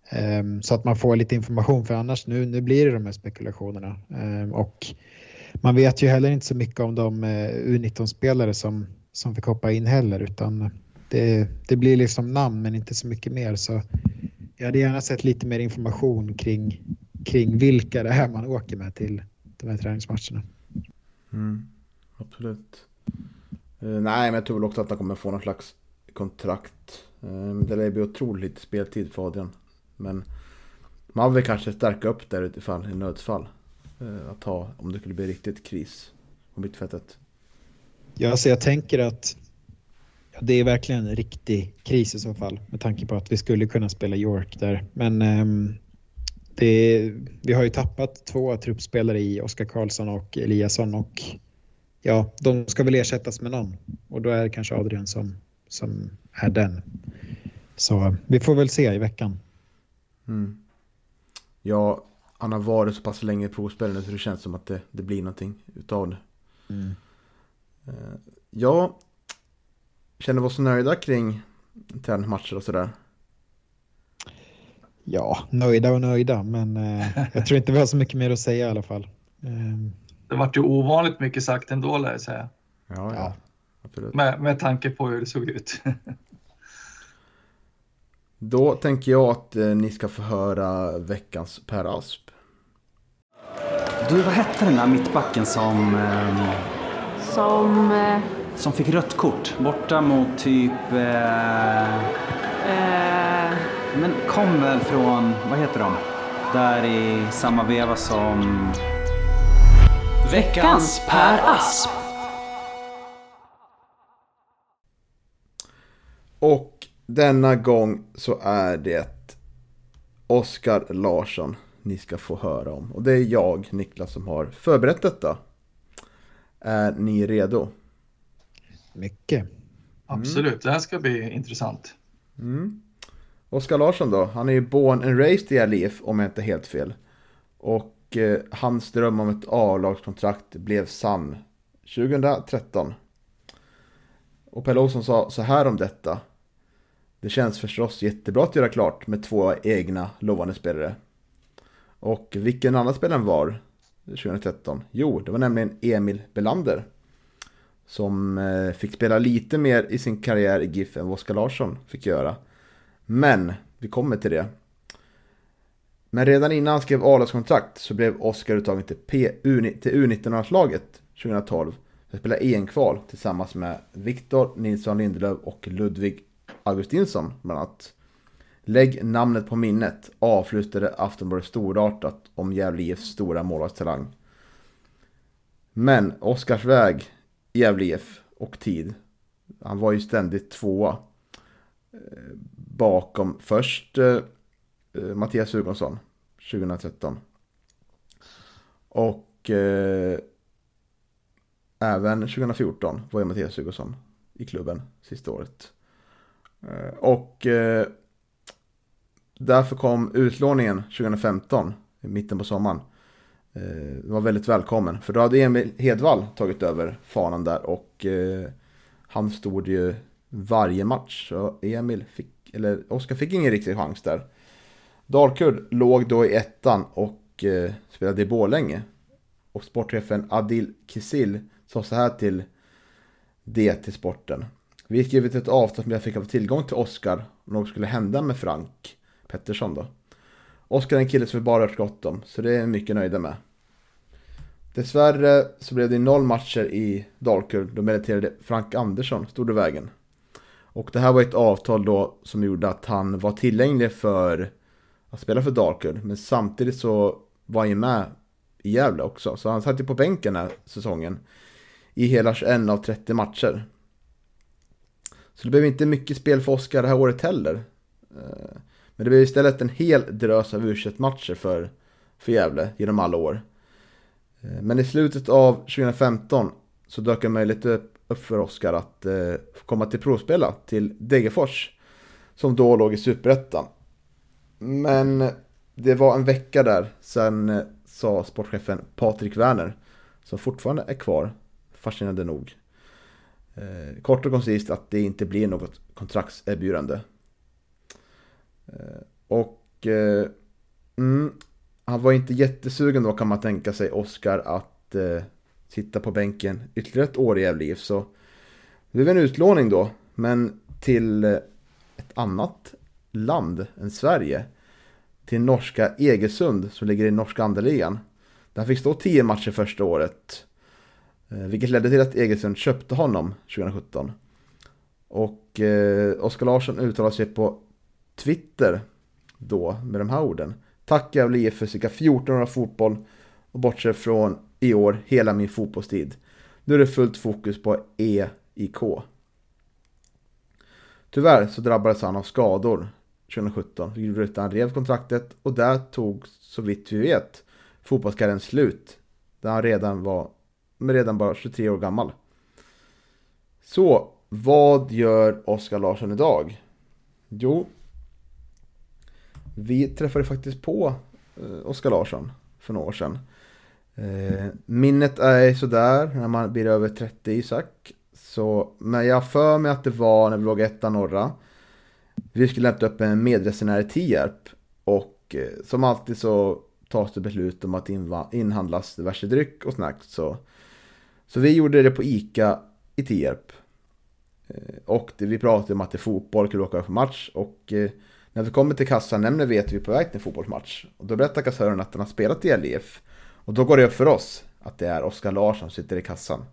[SPEAKER 2] Ehm, så att man får lite information för annars nu, nu blir det de här spekulationerna. Ehm, och man vet ju heller inte så mycket om de eh, U19-spelare som, som fick hoppa in heller utan det, det blir liksom namn men inte så mycket mer. Så jag hade gärna sett lite mer information kring, kring vilka det är man åker med till de här träningsmatcherna.
[SPEAKER 1] Mm, absolut. Uh, nej, men jag tror väl också att han kommer få någon slags kontrakt. Uh, det lär bli otroligt speltid för Adrian. Men man vill kanske stärka upp där utifall i nödsfall. Eh, att ha om det skulle bli riktigt kris på mittfältet?
[SPEAKER 2] Ja, alltså jag tänker att ja, det är verkligen en riktig kris i så fall med tanke på att vi skulle kunna spela York där. Men um, det, vi har ju tappat två truppspelare i Oskar Karlsson och Eliasson och ja, de ska väl ersättas med någon och då är det kanske Adrian som, som är den. Så vi får väl se i veckan.
[SPEAKER 1] Mm. Ja, han har varit så pass länge provspelare så det känns som att det, det blir någonting utav det. Mm. Uh, ja, känner vi oss nöjda kring träningsmatcher och sådär?
[SPEAKER 2] Ja, nöjda och nöjda, men uh, jag tror inte vi har så mycket mer att säga i alla fall. Uh,
[SPEAKER 3] det vart ju ovanligt mycket sagt ändå, lär jag säga.
[SPEAKER 1] Ja, ja.
[SPEAKER 3] Absolut. Med, med tanke på hur det såg ut.
[SPEAKER 1] Då tänker jag att eh, ni ska få höra veckans Per Asp.
[SPEAKER 4] Du, vad hette den där mittbacken som... Eh,
[SPEAKER 5] som... Eh,
[SPEAKER 4] som fick rött kort borta mot typ... Eh,
[SPEAKER 5] eh,
[SPEAKER 4] men kom väl från, vad heter de? Där i samma veva som...
[SPEAKER 5] Veckans Per Asp.
[SPEAKER 1] Och denna gång så är det Oskar Larsson ni ska få höra om. Och det är jag, Niklas, som har förberett detta. Är ni redo?
[SPEAKER 2] Mycket.
[SPEAKER 3] Absolut, det här ska bli intressant.
[SPEAKER 1] Mm. Oskar Larsson då, han är ju born and raised i LIF om jag inte är helt fel. Och eh, hans dröm om ett A-lagskontrakt blev sann 2013. Och Pelle Olsson sa så här om detta. Det känns förstås jättebra att göra klart med två egna lovande spelare. Och vilken annan spelare var 2013? Jo, det var nämligen Emil Belander. Som eh, fick spela lite mer i sin karriär i GIF än vad Oskar Larsson fick göra. Men, vi kommer till det. Men redan innan han skrev a så blev Oskar uttagen till, till U19-landslaget 2012. För att spela EM-kval tillsammans med Viktor Nilsson Lindelöf och Ludvig Augustinsson bland annat. Lägg namnet på minnet avslutade Aftonbladet storartat om Gävle IFs stora målvaktstalang. Men Oskars väg i Gävle IF och tid. Han var ju ständigt tvåa. Eh, bakom först eh, eh Mattias Hugosson 2013. Och eh, även 2014 var ju Mattias Hugosson i klubben sista året. Eh, och eh, därför kom utlåningen 2015, i mitten på sommaren. Eh, det var väldigt välkommen, för då hade Emil Hedvall tagit över fanan där och han stod ju varje match. Så Emil fick, eller Oskar fick ingen riktig chans där. Dalkurd låg då i ettan och spelade i Borlänge. Och sportchefen Adil Kisil sa så här till DT Sporten. Vi skrev ett avtal som jag fick av tillgång till Oskar om något skulle hända med Frank Pettersson då. Oskar är en kille som vi bara hört gott om, så det är jag mycket nöjda med. Dessvärre så blev det noll matcher i Dalkurd då meriterade Frank Andersson stod i vägen. Och det här var ett avtal då som gjorde att han var tillgänglig för att spela för Dalkurd. Men samtidigt så var han ju med i Gävle också. Så han satt ju på bänken den här säsongen. I hela 21 av 30 matcher. Så det blev inte mycket spel för Oskar det här året heller. Eh, men det blev istället en hel drös av u matcher för, för Gävle genom alla år. Eh, men i slutet av 2015 så dök en möjlighet upp för Oskar att eh, komma till provspela till Degerfors. Som då låg i Superettan. Men det var en vecka där, sen sa sportchefen Patrik Werner, som fortfarande är kvar, fascinerande nog. Eh, kort och koncist att det inte blir något kontraktserbjudande. Eh, och eh, mm, han var inte jättesugen då kan man tänka sig Oskar att eh, sitta på bänken ytterligare ett år i Gävle Så det blev en utlåning då, men till eh, ett annat land än Sverige. Till norska Egesund som ligger i norska andeligan. Där han fick stå tio matcher första året. Eh, vilket ledde till att Egersund köpte honom 2017. Och eh, Oskar Larsson uttalade sig på Twitter då med de här orden. Tack Gävle IF för cirka 14 år av fotboll och bortsett från i år hela min fotbollstid. Nu är det fullt fokus på EIK. Tyvärr så drabbades han av skador 2017, vilket gjorde att han rev kontraktet och där tog, så vitt vi vet, fotbollskarriären slut. Där han redan var, men redan bara 23 år gammal. Så, vad gör Oskar Larsson idag? Jo, vi träffade faktiskt på eh, Oskar Larsson för några år sedan. Eh, minnet är sådär när man blir över 30 Isak. Så, men jag för mig att det var när vi låg etta norra. Vi skulle lämna upp en medresenär i Tierp. Och eh, som alltid så tas det beslut om att inhandlas diverse dryck och snacks. Så, så vi gjorde det på ICA i Tierp. Eh, och vi pratade om att det är fotboll, kunde åka på match. Och eh, när vi kommer till kassan nämner vi att vi är på väg till en fotbollsmatch. Och då berättar kassören att han har spelat i LIF. Och då går det upp för oss att det är Oskar Larsson som sitter i kassan.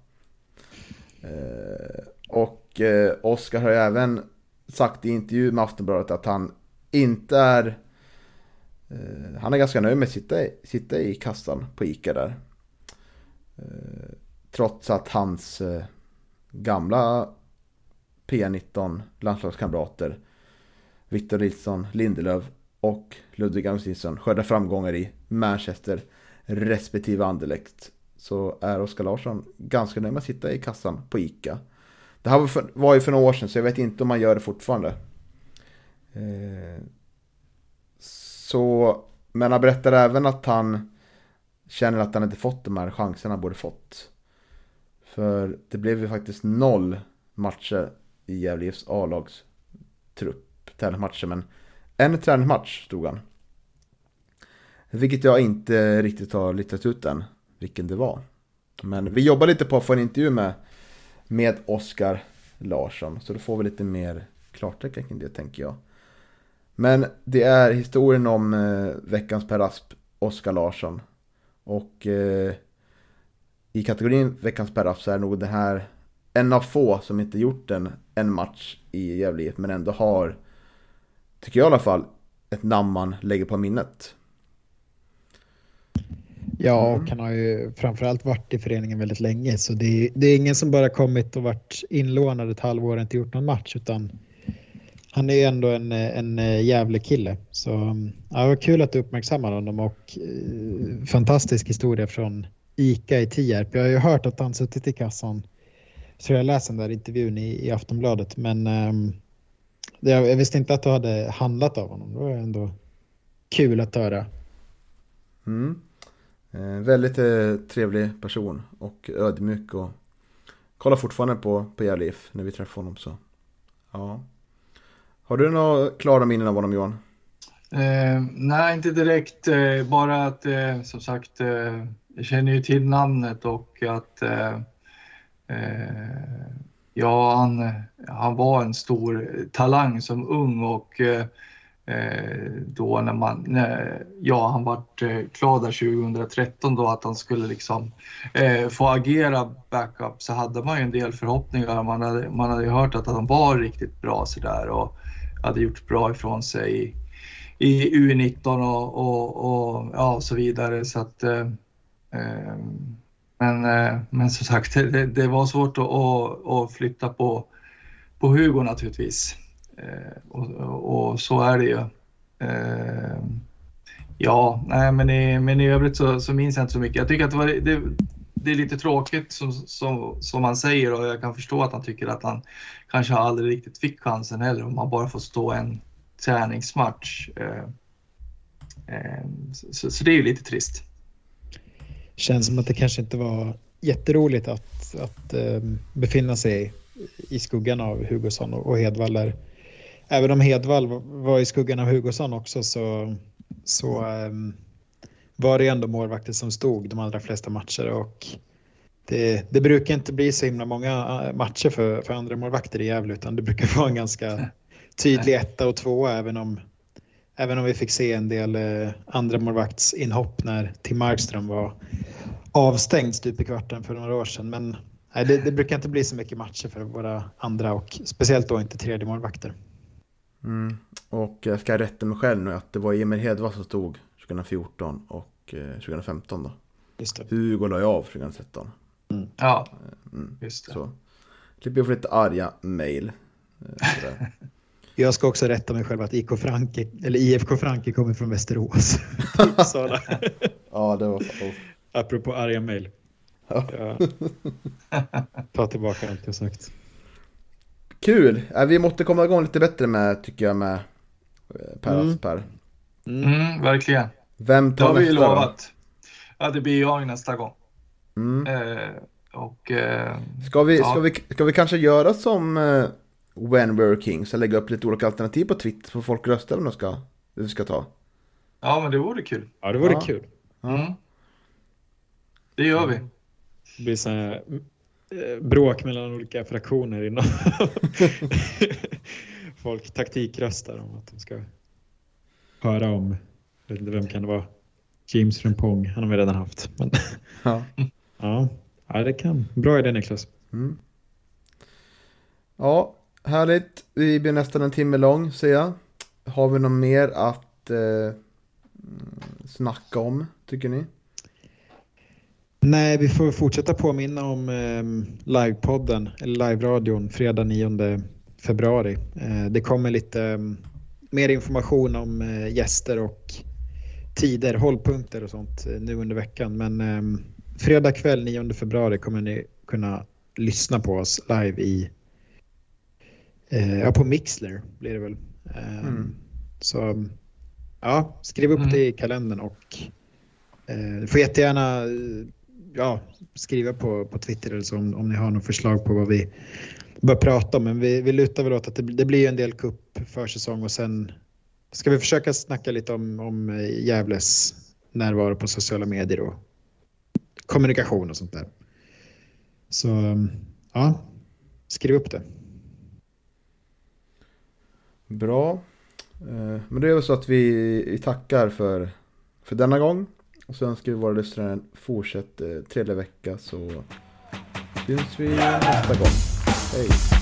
[SPEAKER 1] Eh, och Oskar har ju även sagt i intervju med Aftonbladet att han inte är... Han är ganska nöjd med att sitta i, sitta i kassan på ICA där. Trots att hans eh, gamla P19 landslagskamrater Victor Nilsson Lindelöf och Ludvig Augustinsson skördar framgångar i Manchester respektive Anderlecht så är Oskar Larsson ganska nöjd med att sitta i kassan på ICA. Det här var, för, var ju för några år sedan så jag vet inte om man gör det fortfarande. Eh, så, men han berättar även att han känner att han inte fått de här chanserna han borde fått. För det blev ju faktiskt noll matcher i Gävle IFs A-lags trupp träningsmatcher, men en träningsmatch stod han. Vilket jag inte riktigt har listat ut än, vilken det var. Men vi jobbar lite på att få en intervju med, med Oskar Larsson, så då får vi lite mer klartecken kring det tänker jag. Men det är historien om eh, veckans Per Asp, Oskar Larsson. Och eh, i kategorin veckans spärrapp så är nog det här en av få som inte gjort en, en match i Gävle men ändå har, tycker jag i alla fall, ett namn man lägger på minnet.
[SPEAKER 2] Ja,
[SPEAKER 1] Mm.
[SPEAKER 2] och han har ju framförallt varit i föreningen väldigt länge så det är, det är ingen som bara kommit och varit inlånad ett halvår och inte gjort någon match utan han är ju ändå en, en jävla kille. Så ja, det var kul att du uppmärksammar honom och eh, fantastisk historia från ICA i Tierp. Jag har ju hört att han suttit i kassan så jag läste den där intervjun i, i Aftonbladet men um, jag, jag visste inte att du hade handlat av honom. Det var ändå kul att höra.
[SPEAKER 1] Mm. Eh, väldigt eh, trevlig person och ödmjuk och kollar fortfarande på, på Järlif när vi träffar honom så. Ja. Har du några klara minnen av honom Johan?
[SPEAKER 3] Eh, nej, inte direkt. Eh, bara att eh, som sagt, eh, jag känner ju till namnet och att eh, eh, ja, han, han var en stor talang som ung och eh, eh då när man, när, ja, han vart eh, klar där 2013 då att han skulle liksom eh, få agera backup så hade man ju en del förhoppningar. Man hade, man hade ju hört att han var riktigt bra sådär och hade gjort bra ifrån sig i, U19 och, och, och ja, så vidare. Så att, eh, eh, men, eh, men som sagt, det, det var svårt att, att, att flytta på, på Hugo naturligtvis. Eh, och, och, och så är det ju. Eh, ja, nej, men, i, men i övrigt så, så minns jag inte så mycket. Jag tycker att det, var, det, det är lite tråkigt som, som, som han säger och jag kan förstå att han tycker att han kanske aldrig riktigt fick chansen heller om man bara får stå en träningsmatch. Eh, eh, så, så det är ju lite trist.
[SPEAKER 2] Känns som att det kanske inte var jätteroligt att, att eh, befinna sig i skuggan av Hugosson och, Hedvall där. Även om Hedvall var- i skuggan av Hugosson också så, så eh, var det ändå målvakter som stod de allra flesta matcher och det, det brukar inte bli så himla många eh, matcher för, för andra målvakter i Gävle utan det brukar vara en ganska tydlig etta och tvåa även om, även om vi fick se en del eh, andra målvaktsinhopp när Tim Markström var avstängd stup i kvarten för några år sedan. Men nej, det, det brukar inte bli så mycket matcher för våra andra och speciellt då inte tredje målvakter.
[SPEAKER 1] Mm. Och jag ska rätta mig själv nu att det var Emil Hedvall som stod 2014 och eh, 2015 då.
[SPEAKER 2] Just det.
[SPEAKER 1] Hugo la ju av 2013.
[SPEAKER 3] Ja,
[SPEAKER 1] Mm.
[SPEAKER 3] just det.
[SPEAKER 1] Så slipper jag få lite arga mail.
[SPEAKER 2] Jag ska också rätta mig själv att IK Franke, eller IFK Franke kommer från Västerås. Uppsala.
[SPEAKER 1] ja, det var oh.
[SPEAKER 2] Apropå arga mejl.
[SPEAKER 1] Ja.
[SPEAKER 2] Tar tillbaka allt jag sagt.
[SPEAKER 1] Kul! Äh, vi måste komma igång lite bättre med, tycker jag, med eh, Per
[SPEAKER 2] Mm.
[SPEAKER 1] Asper.
[SPEAKER 3] Mm, verkligen.
[SPEAKER 1] Vem
[SPEAKER 3] Det
[SPEAKER 1] tar
[SPEAKER 3] har vi ju
[SPEAKER 1] nästa då?
[SPEAKER 3] lovat. Ja, det blir jag nästa gång.
[SPEAKER 1] Mm.
[SPEAKER 3] Eh, och eh,
[SPEAKER 1] Ska, vi,
[SPEAKER 3] Ja.
[SPEAKER 1] ska, vi, ska vi kanske göra som eh, When We Were Kings och lägga upp lite olika alternativ på Twitter så folk röstar om de ska, vi ska ta?
[SPEAKER 3] ja, men det vore kul.
[SPEAKER 2] Ja, det vore
[SPEAKER 1] Ja.
[SPEAKER 2] kul.
[SPEAKER 3] Mm. Det gör vi.
[SPEAKER 2] Det blir så här, eh, bråk mellan olika fraktioner inom folk taktikröstar om att de ska höra om, jag vet inte vem kan det vara, James Frimpong, han har vi redan haft. Men,
[SPEAKER 1] Ja.
[SPEAKER 2] ja, ja, det kan. Bra idé Niklas.
[SPEAKER 1] Mm. Ja, härligt. Vi blir nästan en timme lång ser jag. Har vi något mer att eh, mm, snacka om, tycker ni?
[SPEAKER 2] Nej, vi får fortsätta påminna om eh, livepodden, eller live-radion, fredag 9 februari. Eh, det kommer lite eh, mer information om eh, gäster och tider, hållpunkter och sånt eh, nu under veckan. Men eh, fredag kväll 9 februari kommer ni kunna lyssna på oss live i ja, på Mixler blir det väl. Eh,
[SPEAKER 1] Mm.
[SPEAKER 2] Så ja, skriv upp
[SPEAKER 3] Mm.
[SPEAKER 2] det i kalendern och eh, du får jättegärna eh, ja, skriva på, på Twitter eller så om, om ni har något förslag på vad vi bör prata om. Men vi, vi lutar väl åt att det, det blir en del cup försäsong och sen ska vi försöka snacka lite om, om eh, Gävles närvaro på sociala medier och kommunikation och sånt där. Så ja, skriv upp det.
[SPEAKER 1] Bra. Eh, men det är väl så att vi, tackar för, för denna gång. Och så önskar vi våra lyssnare en fortsatt eh, trevlig vecka så syns vi nästa gång. Hej!